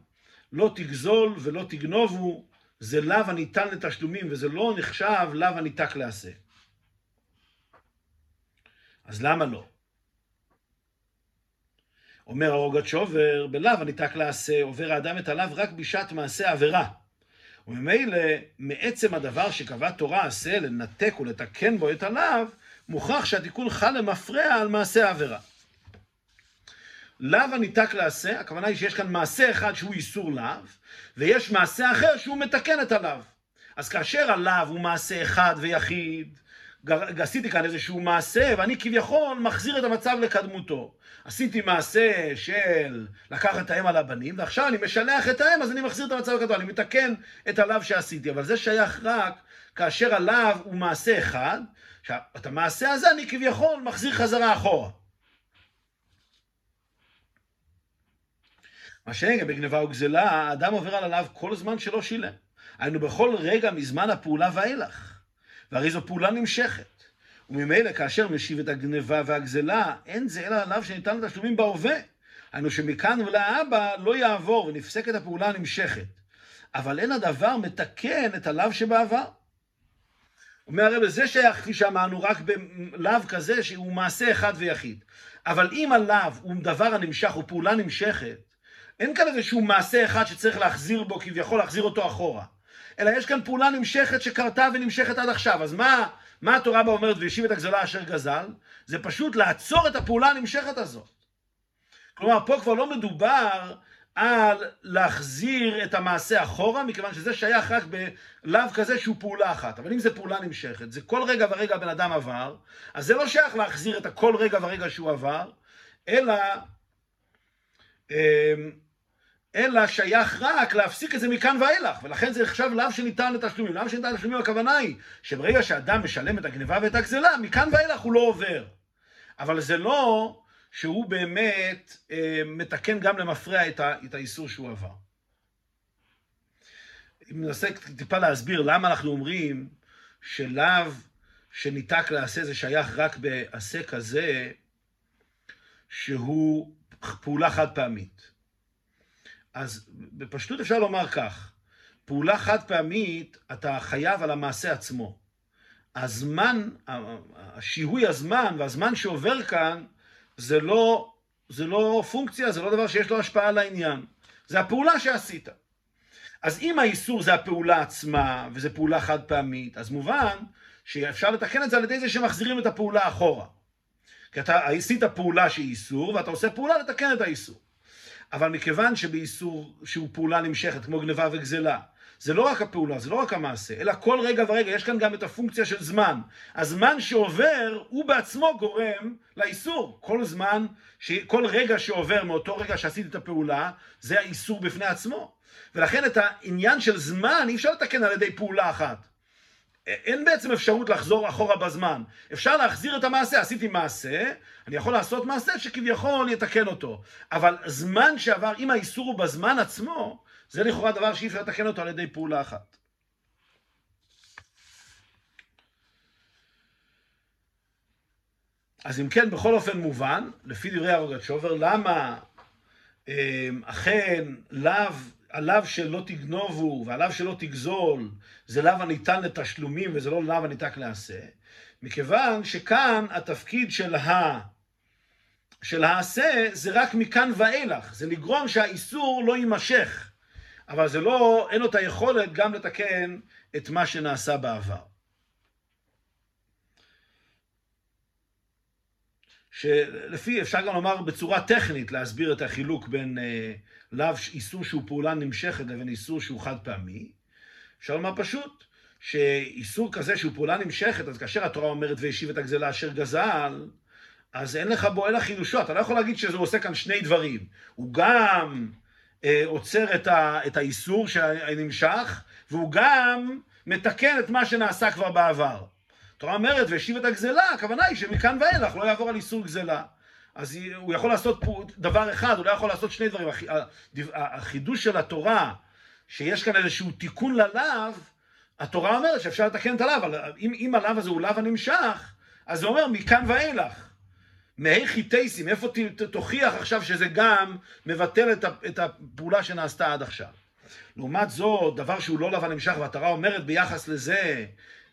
A: לא תגזול ולא תגנובו, זה לאו הניתן לתשלומים, וזה לא נחשב לאו הניתק לעשה. אז למה לא? אומר הרוגצ'ובר, בלאו הניתק לעשה, עובר האדם את הלאו רק בשעת מעשה עבירה. וממילא, מעצם הדבר שקבע תורה עשה לנתק ולתקן בו את הלאו, מוכרח שהתיקון חל למפרע על מעשה העבירה. לאו הניתק לעשה, הכוונה היא שיש כאן מעשה אחד שהוא איסור לאו, ויש מעשה אחר שהוא מתקן את הלאו. אז כאשר הלאו הוא מעשה אחד ויחיד, עשיתי כאן איזשהו מעשה, ואני כביכול מחזיר את המצב לקדמותו. עשיתי מעשה של לקחת את האם על הבנים, ועכשיו אני משלח את האם, אז אני מחזיר את המצב לקדמותו, אני מתקן את הלאו שעשיתי, אבל זה שייך רק כאשר הלאו הוא מעשה אחד, את המעשה הזה אני כביכול מחזיר חזרה אחורה. מה שאין בגניבה וגזלה, האדם עובר על הלאו כל זמן שלא שילם. היינו בכל רגע מזמן הפעולה ואילך. והרי זו פעולה נמשכת. וממילא כאשר משיב את הגניבה והגזלה, אין זה אלא עליו שניתן לתשלומים בהווה. היינו שמכאן ולהבא לא יעבור ונפסקת הפעולה הנמשכת. אבל אין הדבר מתקן את הלאו שבעבר. אומר הרב, זה שייך, כפי שאמרנו, רק בלאו כזה שהוא מעשה אחד ויחיד. אבל אם הלאו הוא דבר הנמשך, הוא פעולה נמשכת, אין כאן איזשהו מעשה אחד שצריך להחזיר בו, כביכול להחזיר אותו אחורה. אלא יש כאן פעולה נמשכת שקרתה ונמשכת עד עכשיו. אז מה, מה התורה בה אומרת, והשיב את הגזלה אשר גזל? זה פשוט לעצור את הפעולה הנמשכת הזאת. כלומר, פה כבר לא מדובר על להחזיר את המעשה אחורה, מכיוון שזה שייך רק בלאו כזה שהוא פעולה אחת. אבל אם זה פעולה נמשכת, זה כל רגע ורגע הבן אדם עבר, אז זה לא שייך להחזיר את הכל רגע ורגע שהוא עבר, אלא, אמ, אלא שייך רק להפסיק את זה מכאן ואילך, ולכן זה עכשיו לאו שניתן לתשלומים. לאו שניתן לתשלומים הכוונה היא שברגע שאדם משלם את הגניבה ואת הגזלה, מכאן ואילך הוא לא עובר. אבל זה לא שהוא באמת אה, מתקן גם למפרע את, ה, את האיסור שהוא עבר. אם ננסה טיפה להסביר למה אנחנו אומרים שלאו שניתק לעשה זה שייך רק בעשה כזה שהוא פעולה חד פעמית. אז בפשטות אפשר לומר כך, פעולה חד פעמית אתה חייב על המעשה עצמו. הזמן, השיהוי הזמן והזמן שעובר כאן זה לא, זה לא פונקציה, זה לא דבר שיש לו השפעה על העניין. זה הפעולה שעשית. אז אם האיסור זה הפעולה עצמה, וזו פעולה חד פעמית, אז מובן שאפשר לתקן את זה על ידי זה שמחזירים את הפעולה אחורה. כי אתה עשית פעולה שהיא איסור, ואתה עושה פעולה לתקן את האיסור. אבל מכיוון שבאיסור שהוא פעולה נמשכת, כמו גניבה וגזלה, זה לא רק הפעולה, זה לא רק המעשה, אלא כל רגע ורגע, יש כאן גם את הפונקציה של זמן. הזמן שעובר, הוא בעצמו גורם לאיסור. כל זמן, כל רגע שעובר מאותו רגע שעשיתי את הפעולה, זה האיסור בפני עצמו. ולכן את העניין של זמן אי אפשר לתקן על ידי פעולה אחת. אין בעצם אפשרות לחזור אחורה בזמן. אפשר להחזיר את המעשה, עשיתי מעשה, אני יכול לעשות מעשה שכביכול יתקן אותו. אבל זמן שעבר, אם האיסור הוא בזמן עצמו, זה לכאורה דבר שאי אפשר לתקן אותו על ידי פעולה אחת. אז אם כן, בכל אופן מובן, לפי דברי הרוגצ'ובר, למה אה, אכן לאו עליו שלא תגנובו ועליו שלא תגזול, זה לאו הניתן לתשלומים וזה לא לאו הניתק לעשה, מכיוון שכאן התפקיד של, ה... של העשה זה רק מכאן ואילך, זה לגרום שהאיסור לא יימשך, אבל זה לא, אין לו את היכולת גם לתקן את מה שנעשה בעבר. שלפי, אפשר גם לומר בצורה טכנית, להסביר את החילוק בין אה, לאו איסור שהוא פעולה נמשכת לבין איסור שהוא חד פעמי. אפשר לומר פשוט, שאיסור כזה שהוא פעולה נמשכת, אז כאשר התורה אומרת והשיב את הגזלה אשר גזל, אז אין לך בו אלא חידושו. אתה לא יכול להגיד שהוא עושה כאן שני דברים. הוא גם אה, עוצר את, ה, את האיסור שנמשך, והוא גם מתקן את מה שנעשה כבר בעבר. התורה אומרת והשיב את הגזלה, הכוונה היא שמכאן ואילך לא יעבור על איסור גזלה. אז הוא יכול לעשות פה דבר אחד, הוא לא יכול לעשות שני דברים. החידוש של התורה, שיש כאן איזשהו תיקון ללאו, התורה אומרת שאפשר לתקן את הלאו, אבל אם, אם הלאו הזה הוא לאו הנמשך, אז זה אומר מכאן ואילך. מהי תייסים, איפה תוכיח עכשיו שזה גם מבטל את הפעולה שנעשתה עד עכשיו. לעומת זאת, דבר שהוא לא לאו הנמשך, והתורה אומרת ביחס לזה,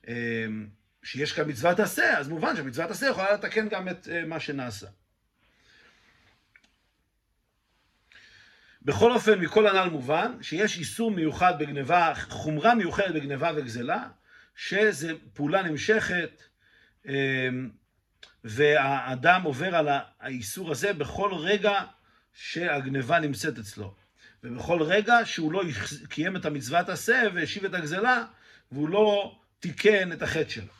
A: אמ, שיש כאן מצוות עשה, אז מובן שמצוות עשה יכולה לתקן גם את אה, מה שנעשה. בכל אופן, מכל הנ"ל מובן שיש איסור מיוחד בגניבה, חומרה מיוחדת בגניבה וגזלה, שזה פעולה נמשכת, אמ, והאדם עובר על האיסור הזה בכל רגע שהגניבה נמצאת אצלו. ובכל רגע שהוא לא קיים את המצוות עשה והשיב את הגזלה, והוא לא תיקן את החטא שלו.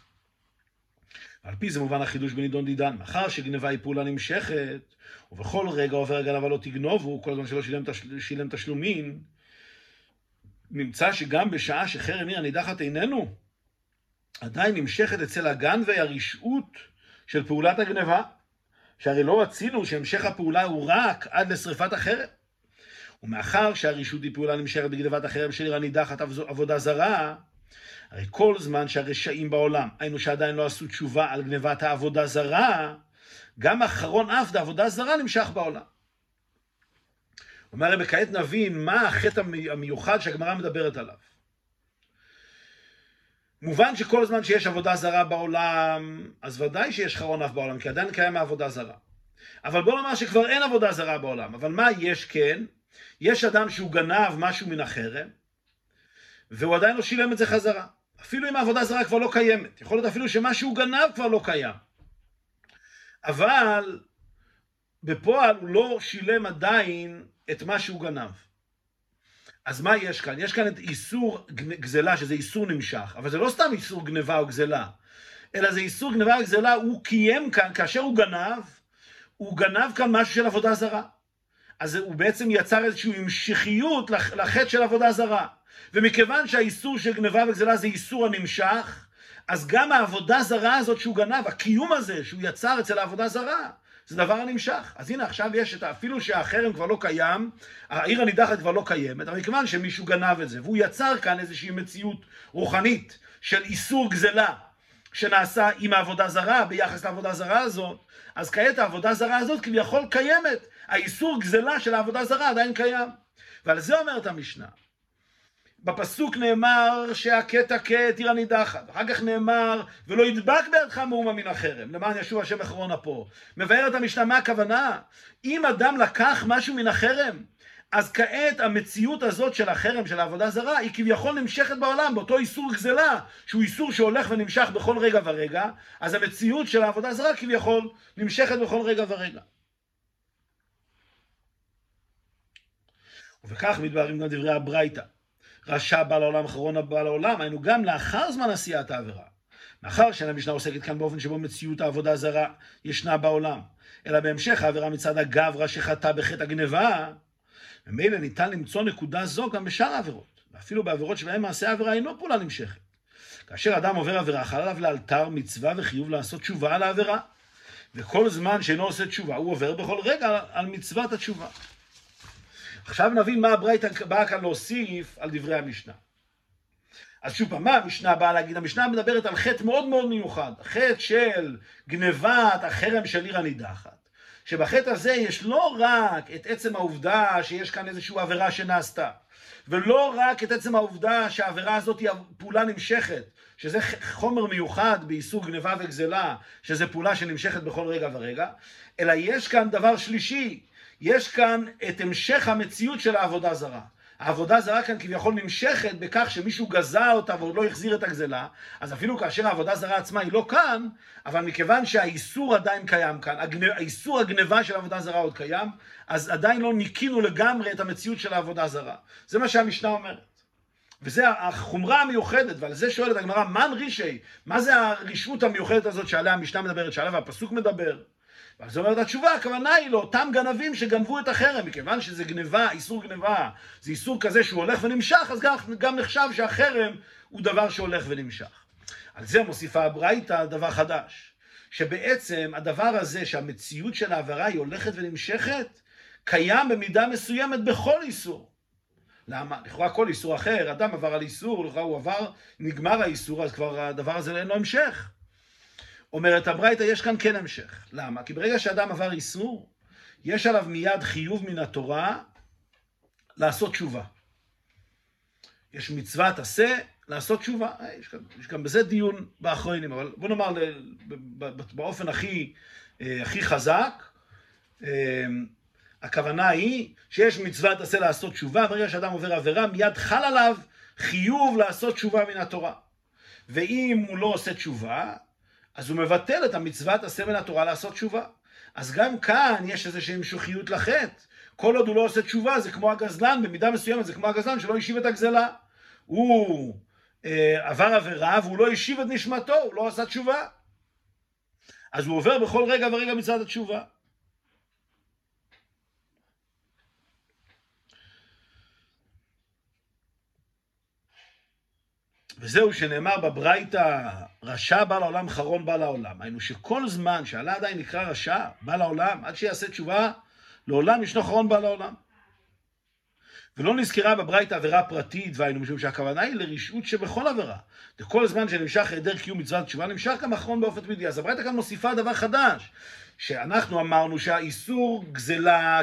A: על פי זה מובן החידוש בנידון דידן, מאחר שגניבה היא פעולה נמשכת, ובכל רגע עובר הגנב לא תגנובו, כל הזמן שלא שילם, תשל... שילם תשלומים, נמצא שגם בשעה שחרם עיר הנידחת איננו, עדיין נמשכת אצל הגנבי הרשעות של פעולת הגניבה, שהרי לא רצינו שהמשך הפעולה הוא רק עד לשרפת החרם. ומאחר שהרשעות היא פעולה נמשכת בגנבת החרם של עיר הנידחת עבודה זרה, הרי כל זמן שהרשעים בעולם, היינו שעדיין לא עשו תשובה על גנבת העבודה זרה, גם אחרון אף דעבודה זרה נמשך בעולם. אומר הרב, כעת נבין מה החטא המיוחד שהגמרא מדברת עליו. מובן שכל זמן שיש עבודה זרה בעולם, אז ודאי שיש חרון אף בעולם, כי עדיין קיים העבודה זרה. אבל בוא נאמר שכבר אין עבודה זרה בעולם. אבל מה יש כן? יש אדם שהוא גנב משהו מן החרם, והוא עדיין לא שילם את זה חזרה. אפילו אם העבודה זרה כבר לא קיימת. יכול להיות אפילו שמה שהוא גנב כבר לא קיים. אבל בפועל הוא לא שילם עדיין את מה שהוא גנב. אז מה יש כאן? יש כאן את איסור גזלה, שזה איסור נמשך, אבל זה לא סתם איסור גניבה או גזלה, אלא זה איסור גניבה או גזלה, הוא קיים כאן, כאשר הוא גנב, הוא גנב כאן משהו של עבודה זרה. אז הוא בעצם יצר איזושהי המשכיות לחטא של עבודה זרה. ומכיוון שהאיסור של גניבה וגזלה זה איסור הנמשך, אז גם העבודה זרה הזאת שהוא גנב, הקיום הזה שהוא יצר אצל העבודה זרה, זה דבר הנמשך. אז הנה עכשיו יש את, אפילו שהחרם כבר לא קיים, העיר הנידחת כבר לא קיימת, אבל מכיוון שמישהו גנב את זה, והוא יצר כאן איזושהי מציאות רוחנית של איסור גזלה, שנעשה עם העבודה זרה, ביחס לעבודה זרה הזאת, אז כעת העבודה זרה הזאת כביכול קיימת. האיסור גזלה של העבודה זרה עדיין קיים. ועל זה אומרת המשנה. בפסוק נאמר שהקטע כעת עיר הנידחת, אחר כך נאמר ולא ידבק בידך מאומה מן החרם, למען ישוב השם אחרון אפו. מבארת המשנה מה הכוונה? אם אדם לקח משהו מן החרם, אז כעת המציאות הזאת של החרם, של העבודה זרה, היא כביכול נמשכת בעולם, באותו איסור גזלה, שהוא איסור שהולך ונמשך בכל רגע ורגע, אז המציאות של העבודה זרה כביכול נמשכת בכל רגע ורגע. ובכך מתבהרים גם דברי הברייתא. רשע בא לעולם, אחרון הבא לעולם, היינו גם לאחר זמן עשיית העבירה. מאחר שאין המשנה עוסקת כאן באופן שבו מציאות העבודה זרה ישנה בעולם, אלא בהמשך העבירה מצד הגברא שחטא בחטא הגניבה, ממילא ניתן למצוא נקודה זו גם בשאר העבירות, ואפילו בעבירות שבהן מעשה העבירה אינו פעולה נמשכת. כאשר אדם עובר עבירה, חל עליו לאלתר מצווה וחיוב לעשות תשובה על העבירה. וכל זמן שאינו עושה תשובה, הוא עובר בכל רגע על מצוות התשובה. עכשיו נבין מה הברייתא באה כאן להוסיף על דברי המשנה. אז שוב פעם, מה המשנה באה להגיד? המשנה מדברת על חטא מאוד מאוד מיוחד, חטא של גנבת החרם של עיר הנידחת. שבחטא הזה יש לא רק את עצם העובדה שיש כאן איזושהי עבירה שנעשתה, ולא רק את עצם העובדה שהעבירה הזאת היא פעולה נמשכת, שזה חומר מיוחד באיסור גניבה וגזלה, שזה פעולה שנמשכת בכל רגע ורגע, אלא יש כאן דבר שלישי, יש כאן את המשך המציאות של העבודה זרה. העבודה זרה כאן כביכול נמשכת בכך שמישהו גזע אותה ועוד לא החזיר את הגזלה, אז אפילו כאשר העבודה זרה עצמה היא לא כאן, אבל מכיוון שהאיסור עדיין קיים כאן, האיסור הגניבה של העבודה זרה עוד קיים, אז עדיין לא ניקינו לגמרי את המציאות של העבודה זרה. זה מה שהמשנה אומרת. וזה החומרה המיוחדת, ועל זה שואלת הגמרא, מן רישי? מה זה הרשעות המיוחדת הזאת שעליה המשנה מדברת, שעליה הפסוק מדבר? ואז אומרת התשובה, הכוונה היא לאותם גנבים שגנבו את החרם, מכיוון שזה גניבה, איסור גניבה, זה איסור כזה שהוא הולך ונמשך, אז גם, גם נחשב שהחרם הוא דבר שהולך ונמשך. על זה מוסיפה הברייתא דבר חדש, שבעצם הדבר הזה שהמציאות של העבירה היא הולכת ונמשכת, קיים במידה מסוימת בכל איסור. למה? לכאורה כל איסור אחר, אדם עבר על איסור, לכאורה הוא עבר, נגמר האיסור, אז כבר הדבר הזה אין לו המשך. אומרת הברייתא, יש כאן כן המשך. למה? כי ברגע שאדם עבר איסור, יש עליו מיד חיוב מן התורה לעשות תשובה. יש מצוות עשה לעשות תשובה. אה, יש גם, יש גם בזה דיון באחרונים, אבל בוא נאמר באופן הכי, אה, הכי חזק, אה, הכוונה היא שיש מצוות עשה לעשות תשובה, ברגע שאדם עובר עבירה, מיד חל עליו חיוב לעשות תשובה מן התורה. ואם הוא לא עושה תשובה, אז הוא מבטל את המצוות עשה מן התורה לעשות תשובה. אז גם כאן יש איזושהי המשוכיות לחטא. כל עוד הוא לא עושה תשובה זה כמו הגזלן, במידה מסוימת זה כמו הגזלן שלא השיב את הגזלה. הוא אה, עבר עבירה והוא לא השיב את נשמתו, הוא לא עשה תשובה. אז הוא עובר בכל רגע ורגע מצד התשובה. וזהו שנאמר בברייתא, רשע בא לעולם, חרון בא לעולם. היינו שכל זמן שעלה עדיין נקרא רשע, בא לעולם, עד שיעשה תשובה, לעולם ישנו חרון בא לעולם. ולא נזכרה בברייתא עבירה פרטית, והיינו משום שהכוונה היא לרשעות שבכל עבירה. וכל זמן שנמשך היעדר קיום מצוות תשובה, נמשך גם אחרון באופן תמידי. אז הברייתא כאן מוסיפה דבר חדש, שאנחנו אמרנו שהאיסור גזלה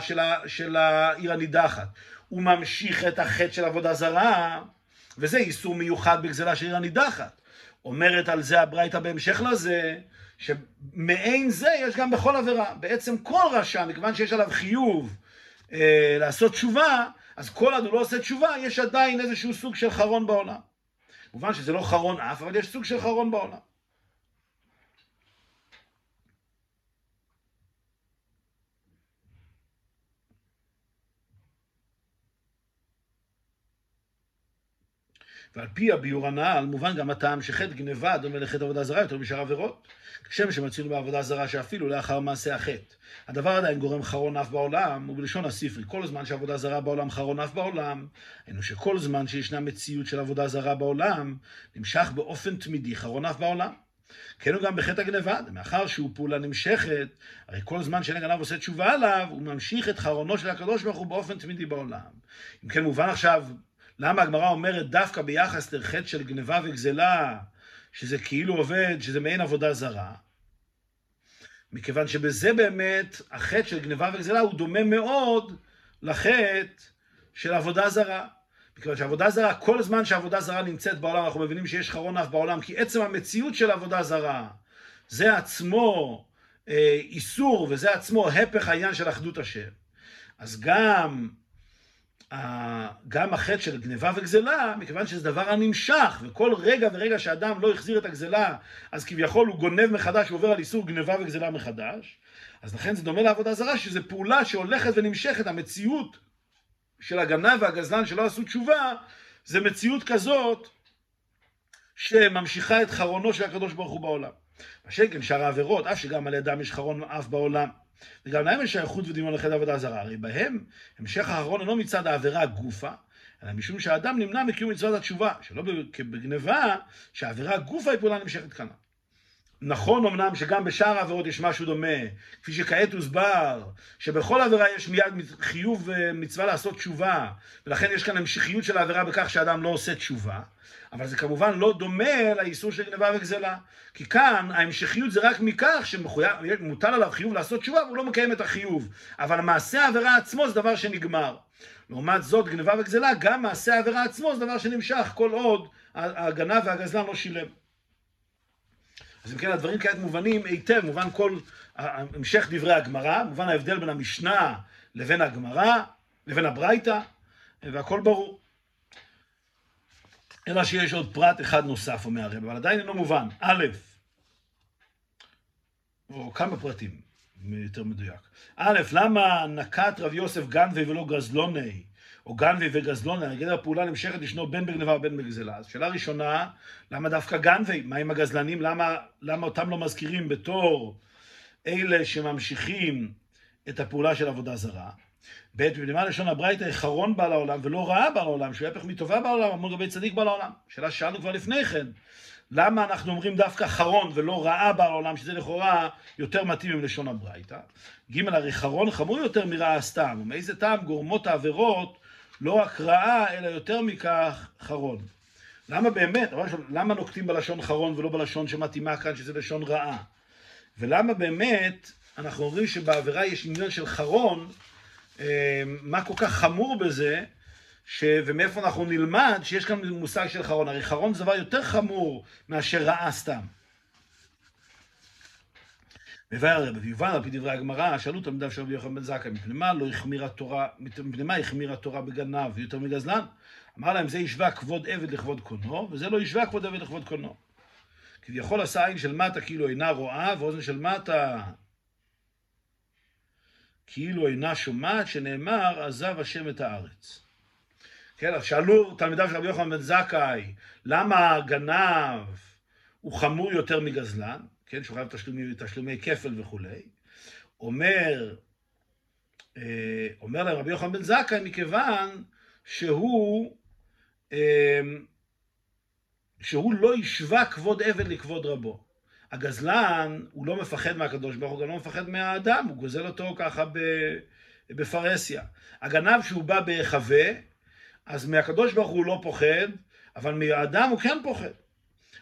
A: של, העיר הנידחת, הוא ממשיך את החטא של עבודה זרה, וזה איסור מיוחד בגזלה של עיר הנידחת. אומרת על זה הברייתא בהמשך לזה, שמעין זה יש גם בכל עבירה. בעצם כל רשע, מכיוון שיש עליו חיוב אה, לעשות תשובה, אז כל עוד הוא לא עושה תשובה, יש עדיין איזשהו סוג של חרון בעולם. כמובן שזה לא חרון אף, אבל יש סוג של חרון בעולם. ועל פי הביאור הנ"ל, מובן גם הטעם שחטא גניבה דומה לחטא עבודה זרה יותר משאר עבירות. כשם שמצאנו בעבודה זרה שאפילו לאחר מעשה החטא. הדבר עדיין גורם חרון אף בעולם, ובלשון הספרי, כל זמן שעבודה זרה בעולם חרון אף בעולם, היינו שכל זמן שישנה מציאות של עבודה זרה בעולם, נמשך באופן תמידי חרון אף בעולם. כן הוא גם בחטא הגניבה, מאחר שהוא פעולה נמשכת, הרי כל זמן שאין הגנב עושה תשובה עליו, הוא ממשיך את חרונו של הקדוש ברוך הוא באופן תמידי בעולם. אם כן מובן עכשיו, למה הגמרא אומרת דווקא ביחס לחטא של גניבה וגזלה, שזה כאילו עובד, שזה מעין עבודה זרה? מכיוון שבזה באמת החטא של גניבה וגזלה הוא דומה מאוד לחטא של עבודה זרה. מכיוון שעבודה זרה, כל זמן שעבודה זרה נמצאת בעולם, אנחנו מבינים שיש חרון אף בעולם, כי עצם המציאות של עבודה זרה, זה עצמו אה, איסור, וזה עצמו הפך העניין של אחדות השם. אז גם, גם החטא של גניבה וגזלה, מכיוון שזה דבר הנמשך, וכל רגע ורגע שאדם לא החזיר את הגזלה, אז כביכול הוא גונב מחדש, הוא עובר על איסור גניבה וגזלה מחדש. אז לכן זה דומה לעבודה זרה, שזו פעולה שהולכת ונמשכת, המציאות של הגנב והגזלן שלא עשו תשובה, זה מציאות כזאת שממשיכה את חרונו של הקדוש ברוך הוא בעולם. מה שכן שאר העבירות, אף שגם על ידם יש חרון אף בעולם. וגם להם יש שייכות ודמיון לחטא עבודה זרה. הרי בהם המשך החרון אינו מצד העבירה גופה, אלא משום שהאדם נמנע מקיום מצוות התשובה, שלא בגניבה, שהעבירה גופה היא פעולה נמשכת כאן. נכון אמנם שגם בשאר העבירות יש משהו דומה, כפי שכעת הוסבר, שבכל עבירה יש מיד חיוב מצווה לעשות תשובה, ולכן יש כאן המשכיות של העבירה בכך שאדם לא עושה תשובה, אבל זה כמובן לא דומה לאיסור של גניבה וגזלה. כי כאן ההמשכיות זה רק מכך שמוטל עליו חיוב לעשות תשובה והוא לא מקיים את החיוב. אבל מעשה העבירה עצמו זה דבר שנגמר. לעומת זאת, גניבה וגזלה, גם מעשה העבירה עצמו זה דבר שנמשך כל עוד הגנב והגזלן לא שילם. אז אם כן, הדברים כעת מובנים היטב, מובן כל המשך דברי הגמרא, מובן ההבדל בין המשנה לבין הגמרא, לבין הברייתא, והכל ברור. אלא שיש עוד פרט אחד נוסף, אומר הרב, אבל עדיין אינו מובן. א', או כמה פרטים, יותר מדויק. א', למה נקט רב יוסף גנבי ולא גזלוני? או גנבי וגזלון, נגיד הפעולה נמשכת ישנו בין בגנבה ובין בגזלה. אז שאלה ראשונה, למה דווקא גנבי? מה עם הגזלנים? למה, למה אותם לא מזכירים בתור אלה שממשיכים את הפעולה של עבודה זרה? ב', בנימה לשון הברייתא, חרון בעל העולם ולא רעה בעל העולם, שהוא הפך מטובה בעל העולם, אמור לגבי צדיק בעל העולם. שאלה ששאלנו כבר לפני כן, למה אנחנו אומרים דווקא חרון ולא רעה בעל העולם, שזה לכאורה יותר מתאים עם לשון הברייתא? ג', הרי חרון חמור יותר מרעה סתם, ומאיזה טעם גורמות העבירות לא רק רעה, אלא יותר מכך, חרון. למה באמת, למה נוקטים בלשון חרון ולא בלשון שמתאימה כאן, שזה לשון רעה? ולמה באמת אנחנו אומרים שבעבירה יש עניין של חרון, אה, מה כל כך חמור בזה, ש... ומאיפה אנחנו נלמד שיש כאן מושג של חרון? הרי חרון זה דבר יותר חמור מאשר רעה סתם. מבאר הרב, ויובן על פי דברי הגמרא, שאלו תלמידיו של רבי יוחנן בן זכאי, מפני מה לא החמירה תורה, מפני מה החמירה תורה בגנב יותר מגזלן? אמר להם, זה ישווה כבוד עבד לכבוד קונו, וזה לא ישווה כבוד עבד לכבוד קונו. כביכול עשה עין של מטה כאילו אינה רואה, ואוזן של מטה כאילו אינה שומעת, שנאמר, עזב השם את הארץ. כן, אז שאלו תלמידיו של רבי יוחנן בן זכאי, למה גנב הוא חמור יותר מגזלן? כן, שהוא חייב תשלומי, תשלומי כפל וכולי, אומר, אה, אומר להם רבי יוחנן בן זכאי, מכיוון שהוא, אה, שהוא לא השווה כבוד עבד לכבוד רבו. הגזלן, הוא לא מפחד מהקדוש ברוך הוא, גם לא מפחד מהאדם, הוא גוזל אותו ככה בפרהסיה. הגנב שהוא בא בהיחווה, אז מהקדוש ברוך הוא לא פוחד, אבל מהאדם הוא כן פוחד.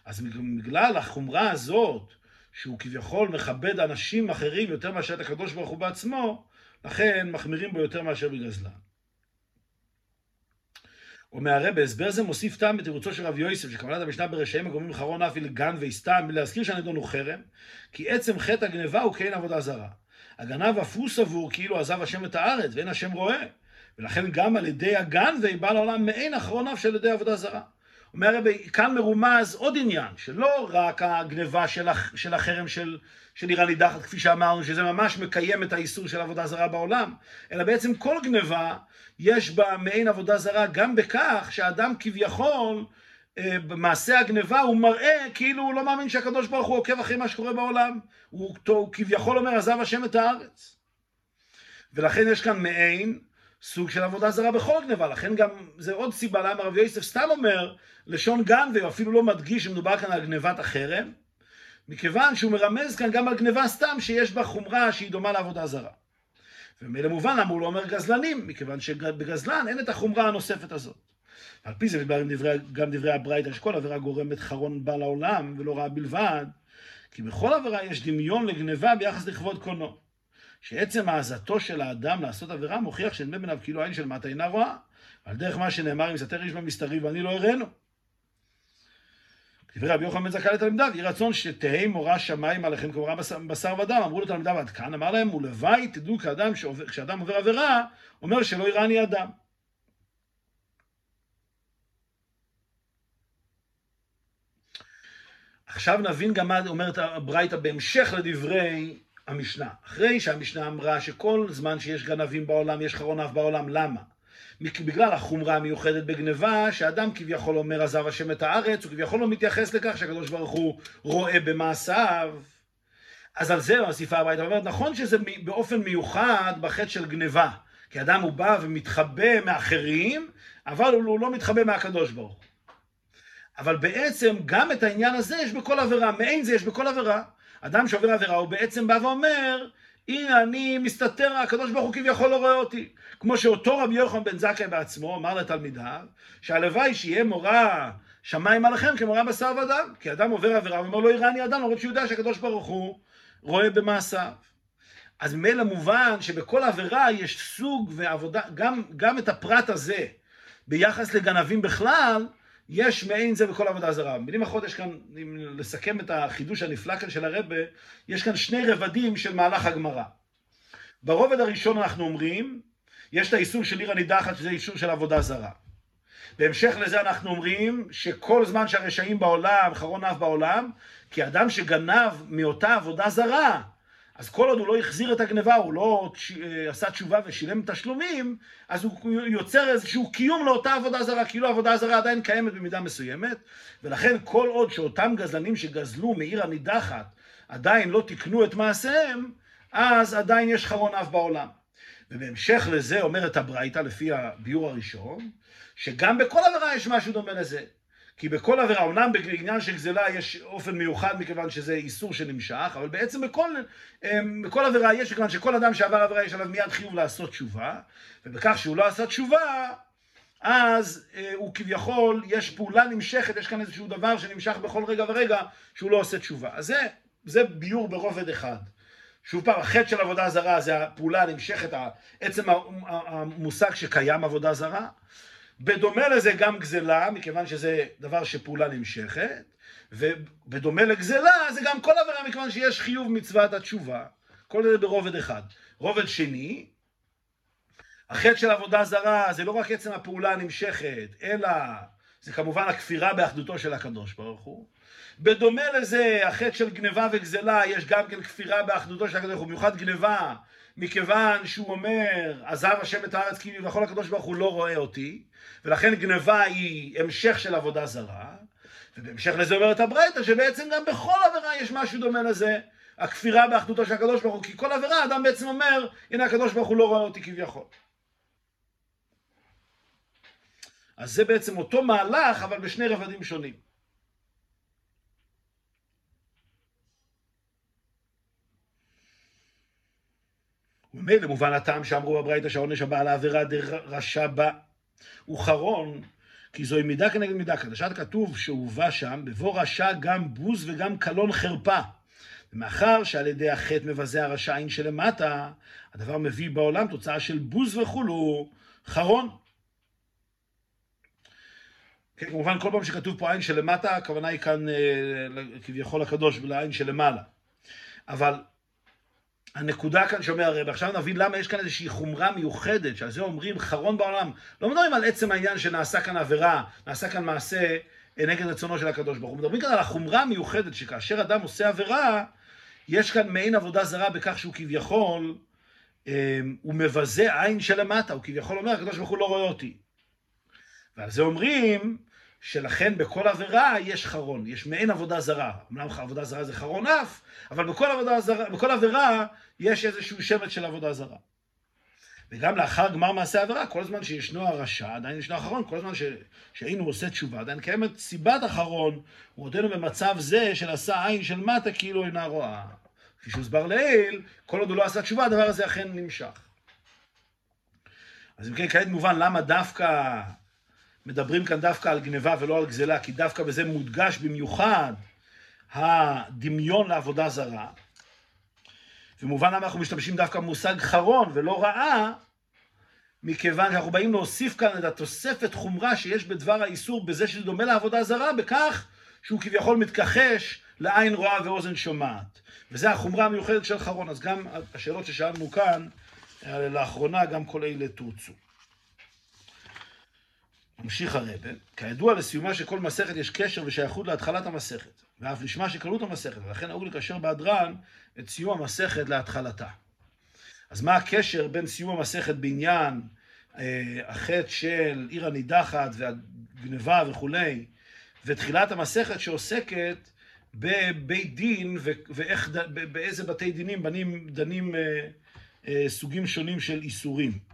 A: אז בגלל החומרה הזאת, שהוא כביכול מכבד אנשים אחרים יותר מאשר את הקדוש ברוך הוא בעצמו, לכן מחמירים בו יותר מאשר בגזלן. אומר הרי בהסבר זה מוסיף טעם בתירוצו של רב יוסף, שקבלת המשנה ברשעים הגורמים חרון אף לגן והסתם, להזכיר שהנדון הוא חרם, כי עצם חטא הגניבה הוא כאין עבודה זרה. הגנב אף הוא סבור כאילו עזב השם את הארץ, ואין השם רואה. ולכן גם על ידי הגן ובא לעולם מעין אחרון אף של ידי עבודה זרה. אומר רבי, כאן מרומז עוד עניין, שלא רק הגניבה של, הח, של החרם של, של איראן נידחת, כפי שאמרנו, שזה ממש מקיים את האיסור של עבודה זרה בעולם, אלא בעצם כל גניבה יש בה מעין עבודה זרה גם בכך שהאדם כביכול אה, במעשה הגניבה הוא מראה כאילו הוא לא מאמין שהקדוש ברוך הוא עוקב אחרי מה שקורה בעולם. הוא, הוא כביכול אומר עזב השם את הארץ. ולכן יש כאן מעין סוג של עבודה זרה בכל גניבה, לכן גם זה עוד סיבה למה רבי יוסף סתם אומר לשון גן ואפילו לא מדגיש שמדובר כאן על גניבת החרם, מכיוון שהוא מרמז כאן גם על גניבה סתם שיש בה חומרה שהיא דומה לעבודה זרה. ומילא מובן למה הוא לא אומר גזלנים, מכיוון שבגזלן אין את החומרה הנוספת הזאת. על פי זה דברי, גם דברי הברייתא שכל עבירה גורמת חרון בא לעולם ולא רע בלבד, כי בכל עבירה יש דמיון לגניבה ביחס לכבוד קונו. שעצם העזתו של האדם לעשות עבירה מוכיח שנדמה בעיניו כאילו העין של מטה אינה רואה. על דרך מה שנאמר אם סתר איש במסתרי ואני לא אראנו. דברי רבי יוחנן בן זכאי לתלמידיו, יהי רצון שתהי מורה שמיים עליכם כמורה בשר ודם, אמרו לתלמידיו עד כאן, אמר להם, ולוואי תדעו כאדם, כשאדם עובר עבירה, אומר שלא יראני אדם. עכשיו נבין גם מה אומרת הברייתא בהמשך לדברי המשנה. אחרי שהמשנה אמרה שכל זמן שיש גנבים בעולם, יש חרון אף בעולם, למה? בגלל החומרה המיוחדת בגניבה, שאדם כביכול אומר עזב השם את הארץ, הוא כביכול לא מתייחס לכך שהקדוש ברוך הוא רואה במעשיו. אז על זה מוסיפה הברייתא אומרת, נכון שזה באופן מיוחד בחטא של גניבה. כי אדם הוא בא ומתחבא מאחרים, אבל הוא לא מתחבא מהקדוש ברוך. אבל בעצם גם את העניין הזה יש בכל עבירה, מעין זה יש בכל עבירה. אדם שעובר עבירה הוא בעצם בא ואומר, הנה אני מסתתר, הקדוש ברוך הוא כביכול לא רואה אותי. כמו שאותו רבי יוחנן בן זכאי בעצמו אמר לתלמידיו, שהלוואי שיהיה מורה שמיים עליכם כמורה בשר ודם. כי אדם עובר עבירה ואומר לא יראני אדם, למרות שהוא יודע שהקדוש ברוך הוא רואה במעשיו. אז ממילא מובן שבכל עבירה יש סוג ועבודה, גם, גם את הפרט הזה ביחס לגנבים בכלל, יש מעין זה בכל עבודה זרה. במילים אחרות יש כאן, אם לסכם את החידוש הנפלא כאן של הרבה, יש כאן שני רבדים של מהלך הגמרא. ברובד הראשון אנחנו אומרים, יש את האיסור של עיר הנידחת, שזה איסור של עבודה זרה. בהמשך לזה אנחנו אומרים שכל זמן שהרשעים בעולם, חרון אף בעולם, כי אדם שגנב מאותה עבודה זרה, אז כל עוד הוא לא החזיר את הגניבה, הוא לא אה, עשה תשובה ושילם תשלומים, אז הוא יוצר איזשהו קיום לאותה עבודה זרה, כאילו העבודה הזרה עדיין קיימת במידה מסוימת, ולכן כל עוד שאותם גזלנים שגזלו מעיר הנידחת עדיין לא תיקנו את מעשיהם, אז עדיין יש חרון אף בעולם. ובהמשך לזה אומרת הברייתא, לפי הביאור הראשון, שגם בכל עבירה יש משהו דומה לזה. כי בכל עבירה, אומנם בעניין של גזלה יש אופן מיוחד מכיוון שזה איסור שנמשך, אבל בעצם בכל, אמ, בכל עבירה יש, מכיוון שכל אדם שעבר עבירה יש עליו מיד חיוב לעשות תשובה, ובכך שהוא לא עשה תשובה, אז אה, הוא כביכול, יש פעולה נמשכת, יש כאן איזשהו דבר שנמשך בכל רגע ורגע שהוא לא עושה תשובה. אז זה, זה ביור ברובד אחד. שוב פעם, החטא של עבודה זרה זה הפעולה הנמשכת, עצם המושג שקיים עבודה זרה. בדומה לזה גם גזלה, מכיוון שזה דבר שפעולה נמשכת, ובדומה לגזלה זה גם כל עבירה מכיוון שיש חיוב מצוות התשובה. כל זה ברובד אחד. רובד שני, החטא של עבודה זרה זה לא רק עצם הפעולה הנמשכת, אלא זה כמובן הכפירה באחדותו של הקדוש ברוך הוא. בדומה לזה, החטא של גניבה וגזלה, יש גם כן כפירה באחדותו של הקדוש ברוך הוא, במיוחד גניבה, מכיוון שהוא אומר, עזב השם את הארץ כי וכל הקדוש ברוך הוא לא רואה אותי, ולכן גניבה היא המשך של עבודה זרה, ובהמשך לזה אומרת הברייתא, שבעצם גם בכל עבירה יש משהו דומה לזה, הכפירה באחדותו של הקדוש ברוך הוא, כי כל עבירה אדם בעצם אומר, הנה הקדוש ברוך הוא לא רואה אותי כביכול. אז זה בעצם אותו מהלך, אבל בשני רבדים שונים. ומילא מובן הטעם שאמרו בברייתא שהעונש הבא על העבירה דרשע בה הוא חרון, כי זוהי מידה כנגד מידה. קדשת כתוב שהובא שם, בבוא רשע גם בוז וגם קלון חרפה. ומאחר שעל ידי החטא מבזה הרשע עין שלמטה, הדבר מביא בעולם תוצאה של בוז וכולו, חרון. כן, כמובן כל פעם שכתוב פה עין שלמטה, הכוונה היא כאן אה, כביכול הקדוש, לעין שלמעלה. אבל הנקודה כאן שאומר הרב, עכשיו נבין למה יש כאן איזושהי חומרה מיוחדת, שעל זה אומרים חרון בעולם. לא מדברים על עצם העניין שנעשה כאן עבירה, נעשה כאן מעשה אה, נגד רצונו של הקדוש ברוך הוא. מדברים כאן על החומרה המיוחדת, שכאשר אדם עושה עבירה, יש כאן מעין עבודה זרה בכך שהוא כביכול, אה, הוא מבזה עין שלמטה, הוא כביכול אומר, הקדוש ברוך הוא לא רואה אותי. ועל זה אומרים, שלכן בכל עבירה יש חרון, יש מעין עבודה זרה. אמנם עבודה זרה זה חרון אף, אבל בכל, עבודה זרה, בכל עבירה יש איזשהו שמץ של עבודה זרה. וגם לאחר גמר מעשה עבירה, כל זמן שישנו הרשע, עדיין ישנו אחרון, כל זמן ש... שהיינו עושה תשובה, עדיין קיימת סיבת אחרון, הוא עודנו במצב זה של עשה עין של מטה כאילו אינה רואה. כפי שהוסבר לעיל, כל עוד הוא לא עשה תשובה, הדבר הזה אכן נמשך. אז אם כן, כעת מובן למה דווקא, מדברים כאן דווקא על גניבה ולא על גזלה, כי דווקא בזה מודגש במיוחד הדמיון לעבודה זרה. ומובן למה אנחנו משתמשים דווקא במושג חרון ולא רעה, מכיוון שאנחנו באים להוסיף כאן את התוספת חומרה שיש בדבר האיסור בזה שזה דומה לעבודה זרה, בכך שהוא כביכול מתכחש לעין רואה ואוזן שומעת. וזה החומרה המיוחדת של חרון. אז גם השאלות ששאלנו כאן, לאחרונה גם כל אלה תורצו. ממשיך הרבה, כידוע לסיומה של כל מסכת יש קשר ושייכות להתחלת המסכת, ואף לשמה של קלות המסכת, ולכן נהוג לקשר בהדרן את סיום המסכת להתחלתה. אז מה הקשר בין סיום המסכת בעניין אה, החטא של עיר הנידחת והגניבה וכולי, ותחילת המסכת שעוסקת בבית דין ואיך, באיזה בתי דינים בנים, דנים אה, אה, סוגים שונים של איסורים.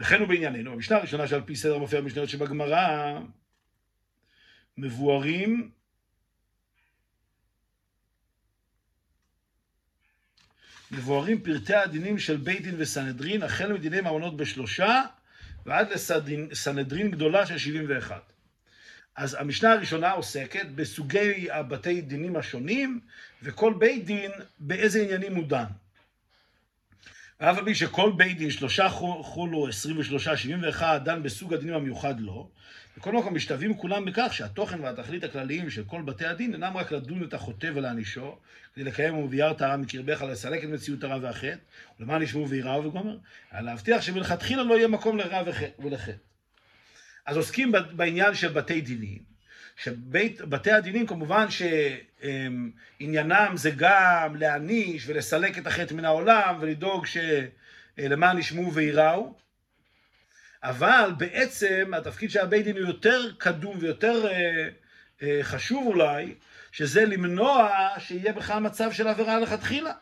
A: וכן הוא בענייננו, המשנה הראשונה שעל פי סדר מופיע במשניות שבגמרא, מבוארים מבוארים פרטי הדינים של בית דין וסנהדרין, החל מדיני ממונות בשלושה ועד לסנהדרין גדולה של שבעים ואחת. אז המשנה הראשונה עוסקת בסוגי הבתי דינים השונים, וכל בית דין באיזה עניינים הוא דן. ואף על פי שכל בית דין, שלושה חולו, עשרים ושלושה, שבעים ואחד, דן בסוג הדינים המיוחד לו, בכל מקום משתווים כולם בכך שהתוכן והתכלית הכלליים של כל בתי הדין אינם רק לדון את החוטא ולהענישו, כדי לקיים וביארת הרע מקרבך, לסלק את מציאות הרע והחטא, ולמען ישמעו ויראו וגומר, אלא להבטיח שמלכתחילה לא יהיה מקום לרע ולחטא. אז עוסקים בעניין של בתי דינים, שבתי הדינים כמובן שעניינם זה גם להעניש ולסלק את החטא מן העולם ולדאוג שלמען ישמעו וייראו, אבל בעצם התפקיד של הבית דין הוא יותר קדום ויותר אה, אה, חשוב אולי, שזה למנוע שיהיה בכלל מצב של עבירה לכתחילה.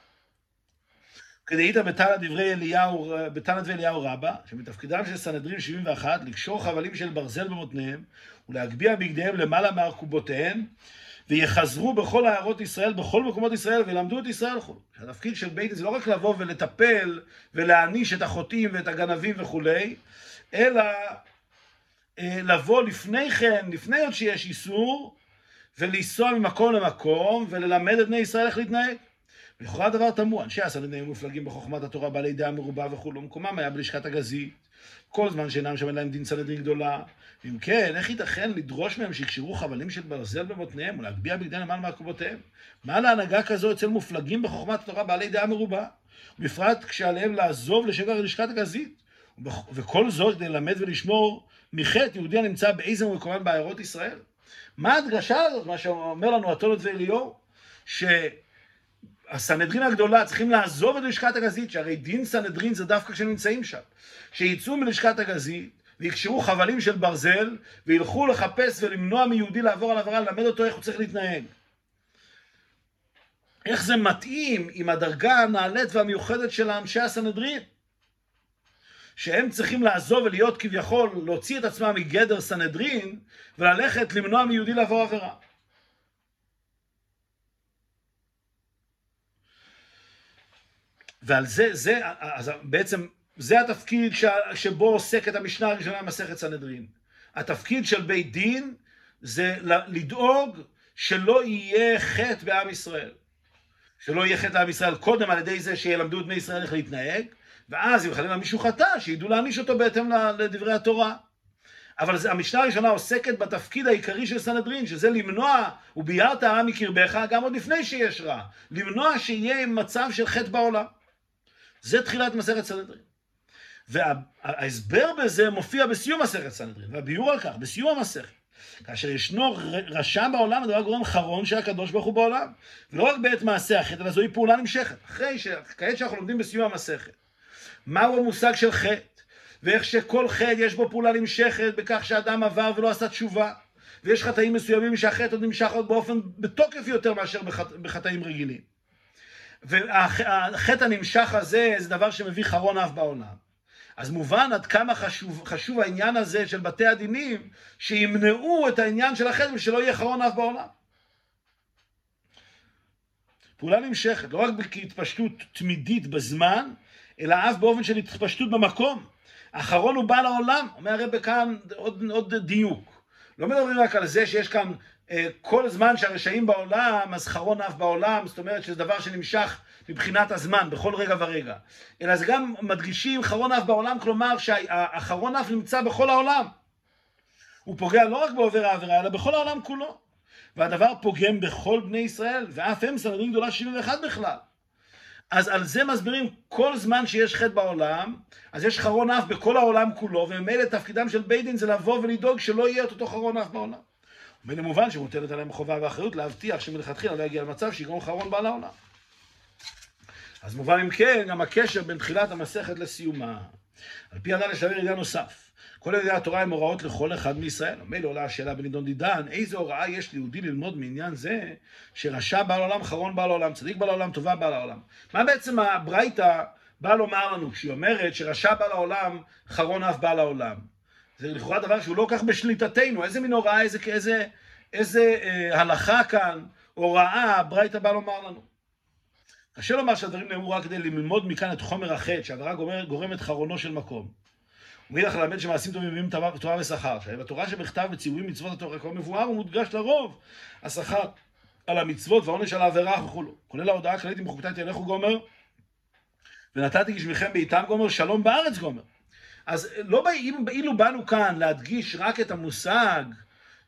A: כדאית בתנא דברי אליהו, בתנא דברי אליהו רבה, שמתפקידם של סנהדרין 71 לקשור חבלים של ברזל במותניהם ולהגביה בגדיהם למעלה מארכובותיהם ויחזרו בכל העיירות ישראל, בכל מקומות ישראל, וילמדו את ישראל וכו'. התפקיד של בית זה לא רק לבוא ולטפל ולהעניש את החוטאים ואת הגנבים וכולי, אלא אה, לבוא לפני כן, לפני עוד שיש איסור, ולנסוע ממקום למקום וללמד את בני ישראל איך להתנהג. לכאורה דבר תמוה, אנשי הסנדלים היו מופלגים בחוכמת התורה, בעלי דעה מרובה וכולו, מקומם היה בלשכת הגזית, כל זמן שאינם שם להם דין סנדלין גדולה. אם כן, איך ייתכן לדרוש מהם שיקשרו חבלים של ברזל במותניהם ולהגביה בגדיהם למען מעקבותיהם? מה להנהגה כזו אצל מופלגים בחוכמת התורה, בעלי דעה מרובה? בפרט כשעליהם לעזוב לשבר לשכת הגזית. וכל זאת כדי ללמד ולשמור מחטא יהודי הנמצא באיזה מקומן בעיירות ישראל. מה ההדגשה הזאת, מה שאומר לנו אתונות ואליאור? שהסנהדרין הגדולה צריכים לעזוב את לשכת הגזית, שהרי דין סנהדרין זה דווקא כשנמצאים שם. שיצאו מלשכת הגזית ויקשרו חבלים של ברזל וילכו לחפש ולמנוע מיהודי לעבור על עבירה, ללמד אותו איך הוא צריך להתנהג. איך זה מתאים עם הדרגה הנעלית והמיוחדת של אנשי הסנהדרין. שהם צריכים לעזוב ולהיות כביכול, להוציא את עצמם מגדר סנהדרין וללכת למנוע מיהודי לעבור עבירה. ועל זה, זה, אז בעצם, זה התפקיד ש, שבו עוסקת המשנה הראשונה במסכת סנהדרין. התפקיד של בית דין זה לדאוג שלא יהיה חטא בעם ישראל. שלא יהיה חטא לעם ישראל קודם על ידי זה שילמדו את בני ישראל איך להתנהג, ואז אם חלילה מישהו חטא, שידעו להעניש אותו בהתאם לדברי התורה. אבל המשנה הראשונה עוסקת בתפקיד העיקרי של סנהדרין, שזה למנוע, וביארת הרע מקרבך, גם עוד לפני שיש רע. למנוע שיהיה מצב של חטא בעולם. זה תחילת מסכת סנהדרין. וההסבר בזה מופיע בסיום מסכת סנהדרין, והביאור על כך, בסיום המסכת. כאשר ישנו רשם בעולם, הדבר גורם חרון של הקדוש ברוך הוא בעולם. ולא רק בעת מעשה החטא, אלא זוהי פעולה נמשכת. אחרי ש... כעת שאנחנו לומדים בסיום המסכת. מהו המושג של חטא? ואיך שכל חטא יש בו פעולה נמשכת בכך שאדם עבר ולא עשה תשובה. ויש חטאים מסוימים שהחטא עוד נמשך עוד באופן, בתוקף יותר מאשר בחט, בחטאים רגילים. והחטא הנמשך הזה זה דבר שמביא חרון אף בעולם. אז מובן עד כמה חשוב, חשוב העניין הזה של בתי הדינים, שימנעו את העניין של החטא ושלא יהיה חרון אף בעולם. פעולה נמשכת, לא רק כהתפשטות תמידית בזמן, אלא אף באופן של התפשטות במקום. האחרון הוא בא לעולם, אומר הרב כאן עוד, עוד דיוק. לא מדברים רק על זה שיש כאן אה, כל זמן שהרשעים בעולם, אז חרון אף בעולם, זאת אומרת שזה דבר שנמשך מבחינת הזמן, בכל רגע ורגע. אלא זה גם מדגישים חרון אף בעולם, כלומר שהאחרון אף נמצא בכל העולם. הוא פוגע לא רק בעובר העבירה, אלא בכל העולם כולו. והדבר פוגם בכל בני ישראל, ואף הם סנהדרין גדולה 71 בכלל. אז על זה מסבירים כל זמן שיש חטא בעולם, אז יש חרון אף בכל העולם כולו, וממילא תפקידם של בית דין זה לבוא ולדאוג שלא יהיה את אותו חרון אף בעולם. ובין המובן שמוטלת עליהם חובה ואחריות להבטיח שמלכתחילה לא יגיע למצב שיגרום חרון בעל העולם. אז מובן אם כן, גם הקשר בין תחילת המסכת לסיומה. על פי הדן יש להעביר עניין נוסף. כל ידי התורה הם הוראות לכל אחד מישראל. מילא עולה השאלה בנידון דידן, איזה הוראה יש ליהודי ללמוד מעניין זה, שרשע בעל עולם, חרון בעל עולם, צדיק בעל עולם, טובה בעל העולם. מה בעצם הברייתא באה לומר לנו כשהיא אומרת שרשע בעל העולם, חרון אף בעל העולם? זה לכאורה דבר שהוא לא כך בשליטתנו, איזה מין הוראה, איזה, איזה, איזה אה, הלכה כאן, הוראה, ברייתא באה לומר לנו. קשה לומר שהדברים נאמרו רק כדי ללמוד מכאן את חומר החטא, שהעבירה גורמת חרונו של מקום. ומאידך ללמד שמעשים טובים מביאים תורה ושכר. בתורה שבכתב בציוויים מצוות התורה כבר מבואר ומודגש לרוב השכר על המצוות והעונש על העבירה וכולו. כולל ההודעה הכללית עם חוקתי תלכו גומר ונתתי גשמיכם בעיתם גומר שלום בארץ גומר. אז לא אילו באנו כאן להדגיש רק את המושג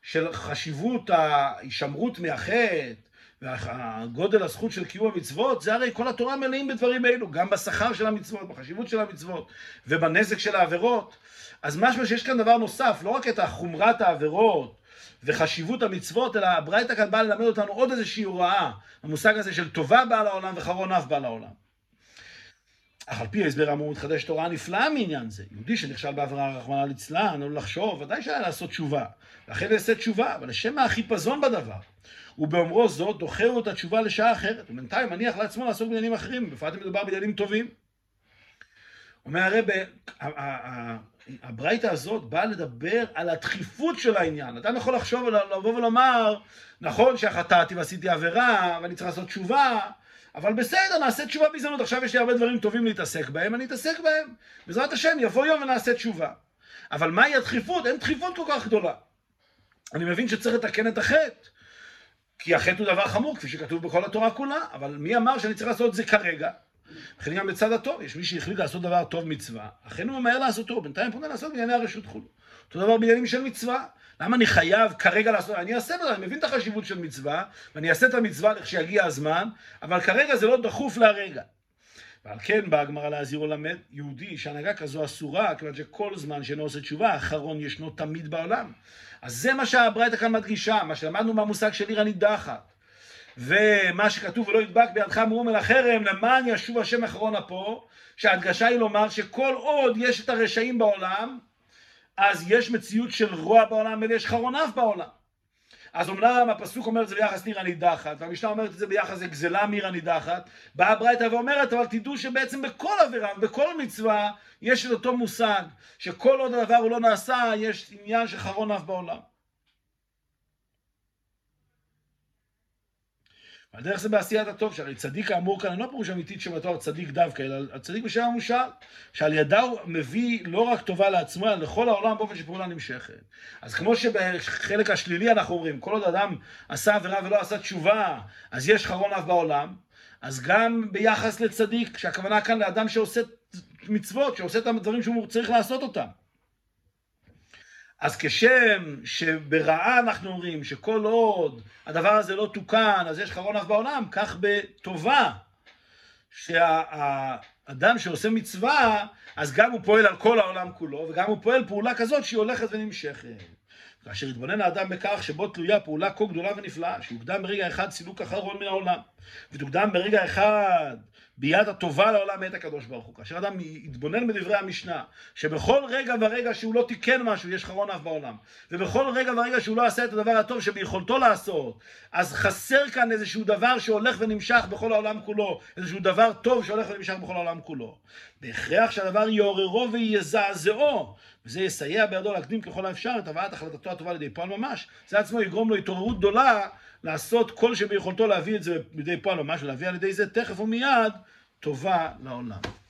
A: של חשיבות ההישמרות מהחטא והגודל הזכות של קיום המצוות, זה הרי כל התורה מלאים בדברים אלו, גם בשכר של המצוות, בחשיבות של המצוות ובנזק של העבירות. אז משמע שיש כאן דבר נוסף, לא רק את חומרת העבירות וחשיבות המצוות, אלא הברייתא כאן באה ללמד אותנו עוד איזושהי הוראה, המושג הזה של טובה בעל העולם וחרון אף בעל העולם. אך על פי ההסבר האמור מתחדשת הוראה נפלאה מעניין זה. יהודי שנכשל בעבירה רחמנא ליצלן, או לחשוב, ודאי שהיה לעשות תשובה. ואחרי יעשה תשובה, אבל לשם החיפזון בדבר. ובאומרו זאת, דוחה את התשובה לשעה אחרת, ובינתיים מניח לעצמו לעסוק בעניינים אחרים, בפרט אם מדובר בעניינים טובים. אומר הרב, הברייתא הזאת באה לדבר על הדחיפות של העניין. אדם יכול לחשוב, לבוא ולומר, נכון שחטאתי ועשיתי עבירה, ואני צריך לעשות תשובה, אבל בסדר, נעשה תשובה בהזדמנות. עכשיו יש לי הרבה דברים טובים להתעסק בהם, אני אתעסק בהם. בעזרת השם, יבוא יום ונעשה תשובה. אבל מהי הדחיפות? אין דחיפות כל כך גדולה. אני מבין שצריך לתקן את החטא. כי החטא הוא דבר חמור, כפי שכתוב בכל התורה כולה, אבל מי אמר שאני צריך לעשות את זה כרגע? לכן גם בצד הטוב, יש מי שהחליט לעשות דבר טוב מצווה, אכן הוא ממהר לעשותו, בינתיים פונה לעשות בענייני הרשות כולו. אותו דבר בעניינים של מצווה. למה אני חייב כרגע לעשות, אני אעשה בזה, אני מבין את החשיבות של מצווה, ואני אעשה את המצווה לכשיגיע הזמן, אבל כרגע זה לא דחוף להרגע. ועל כן באה הגמרא להזהיר ולמד, יהודי שהנהגה כזו אסורה, כיוון שכל זמן שאינו עושה תשובה, האחרון ישנו תמיד בעולם. אז זה מה שהברייתא כאן מדגישה, מה שלמדנו מהמושג של עיר הנידחת. ומה שכתוב ולא ידבק בידך מרום אל החרם למען ישוב השם אחרון אפו שההדגשה היא לומר שכל עוד יש את הרשעים בעולם אז יש מציאות של רוע בעולם ויש חרון אף בעולם אז אמנם הפסוק אומר את זה ביחס לעיר הנידחת, והמשנה אומרת את זה ביחס לגזלה מעיר הנידחת, באה ברייתא ואומרת, אבל תדעו שבעצם בכל עבירה, בכל מצווה, יש את אותו מושג, שכל עוד הדבר הוא לא נעשה, יש עניין של חרון אף בעולם. על דרך זה בעשיית הטוב, שהרי צדיק האמור כאן אינו פירוש אמיתית שבתואר צדיק דווקא, אלא הצדיק בשם המושל, שעל ידה הוא מביא לא רק טובה לעצמו, אלא לכל העולם באופן שפעולה נמשכת. אז כמו שבחלק השלילי אנחנו אומרים, כל עוד אדם עשה עבירה ולא עשה תשובה, אז יש חרון אף בעולם, אז גם ביחס לצדיק, שהכוונה כאן לאדם שעושה מצוות, שעושה את הדברים שהוא צריך לעשות אותם. אז כשם שברעה אנחנו אומרים שכל עוד הדבר הזה לא תוקן, אז יש חרון אף בעולם, כך בטובה, שהאדם שעושה מצווה, אז גם הוא פועל על כל העולם כולו, וגם הוא פועל פעולה כזאת שהיא הולכת ונמשכת. כאשר התבונן האדם בכך שבו תלויה פעולה כה גדולה ונפלאה, שיוקדם ברגע אחד סילוק אחרון מן העולם, ותוקדם ברגע אחד ביד הטובה לעולם מאת הקדוש ברוך הוא. כאשר אדם יתבונן בדברי המשנה, שבכל רגע ורגע שהוא לא תיקן משהו, יש חרון אף בעולם. ובכל רגע ורגע שהוא לא עשה את הדבר הטוב שביכולתו לעשות, אז חסר כאן איזשהו דבר שהולך ונמשך בכל העולם כולו, איזשהו דבר טוב שהולך ונמשך בכל העולם כולו. בהכרח שהדבר יעוררו ויזעזעו, וזה יסייע בידו להקדים ככל האפשר את הבאת החלטתו הטובה לידי פועל ממש, זה עצמו יגרום לו התעוררות גדולה לעשות כל שביכולתו להביא את זה לידי פועל ממש, ולהביא על ידי זה תכף ומיד טובה לעולם.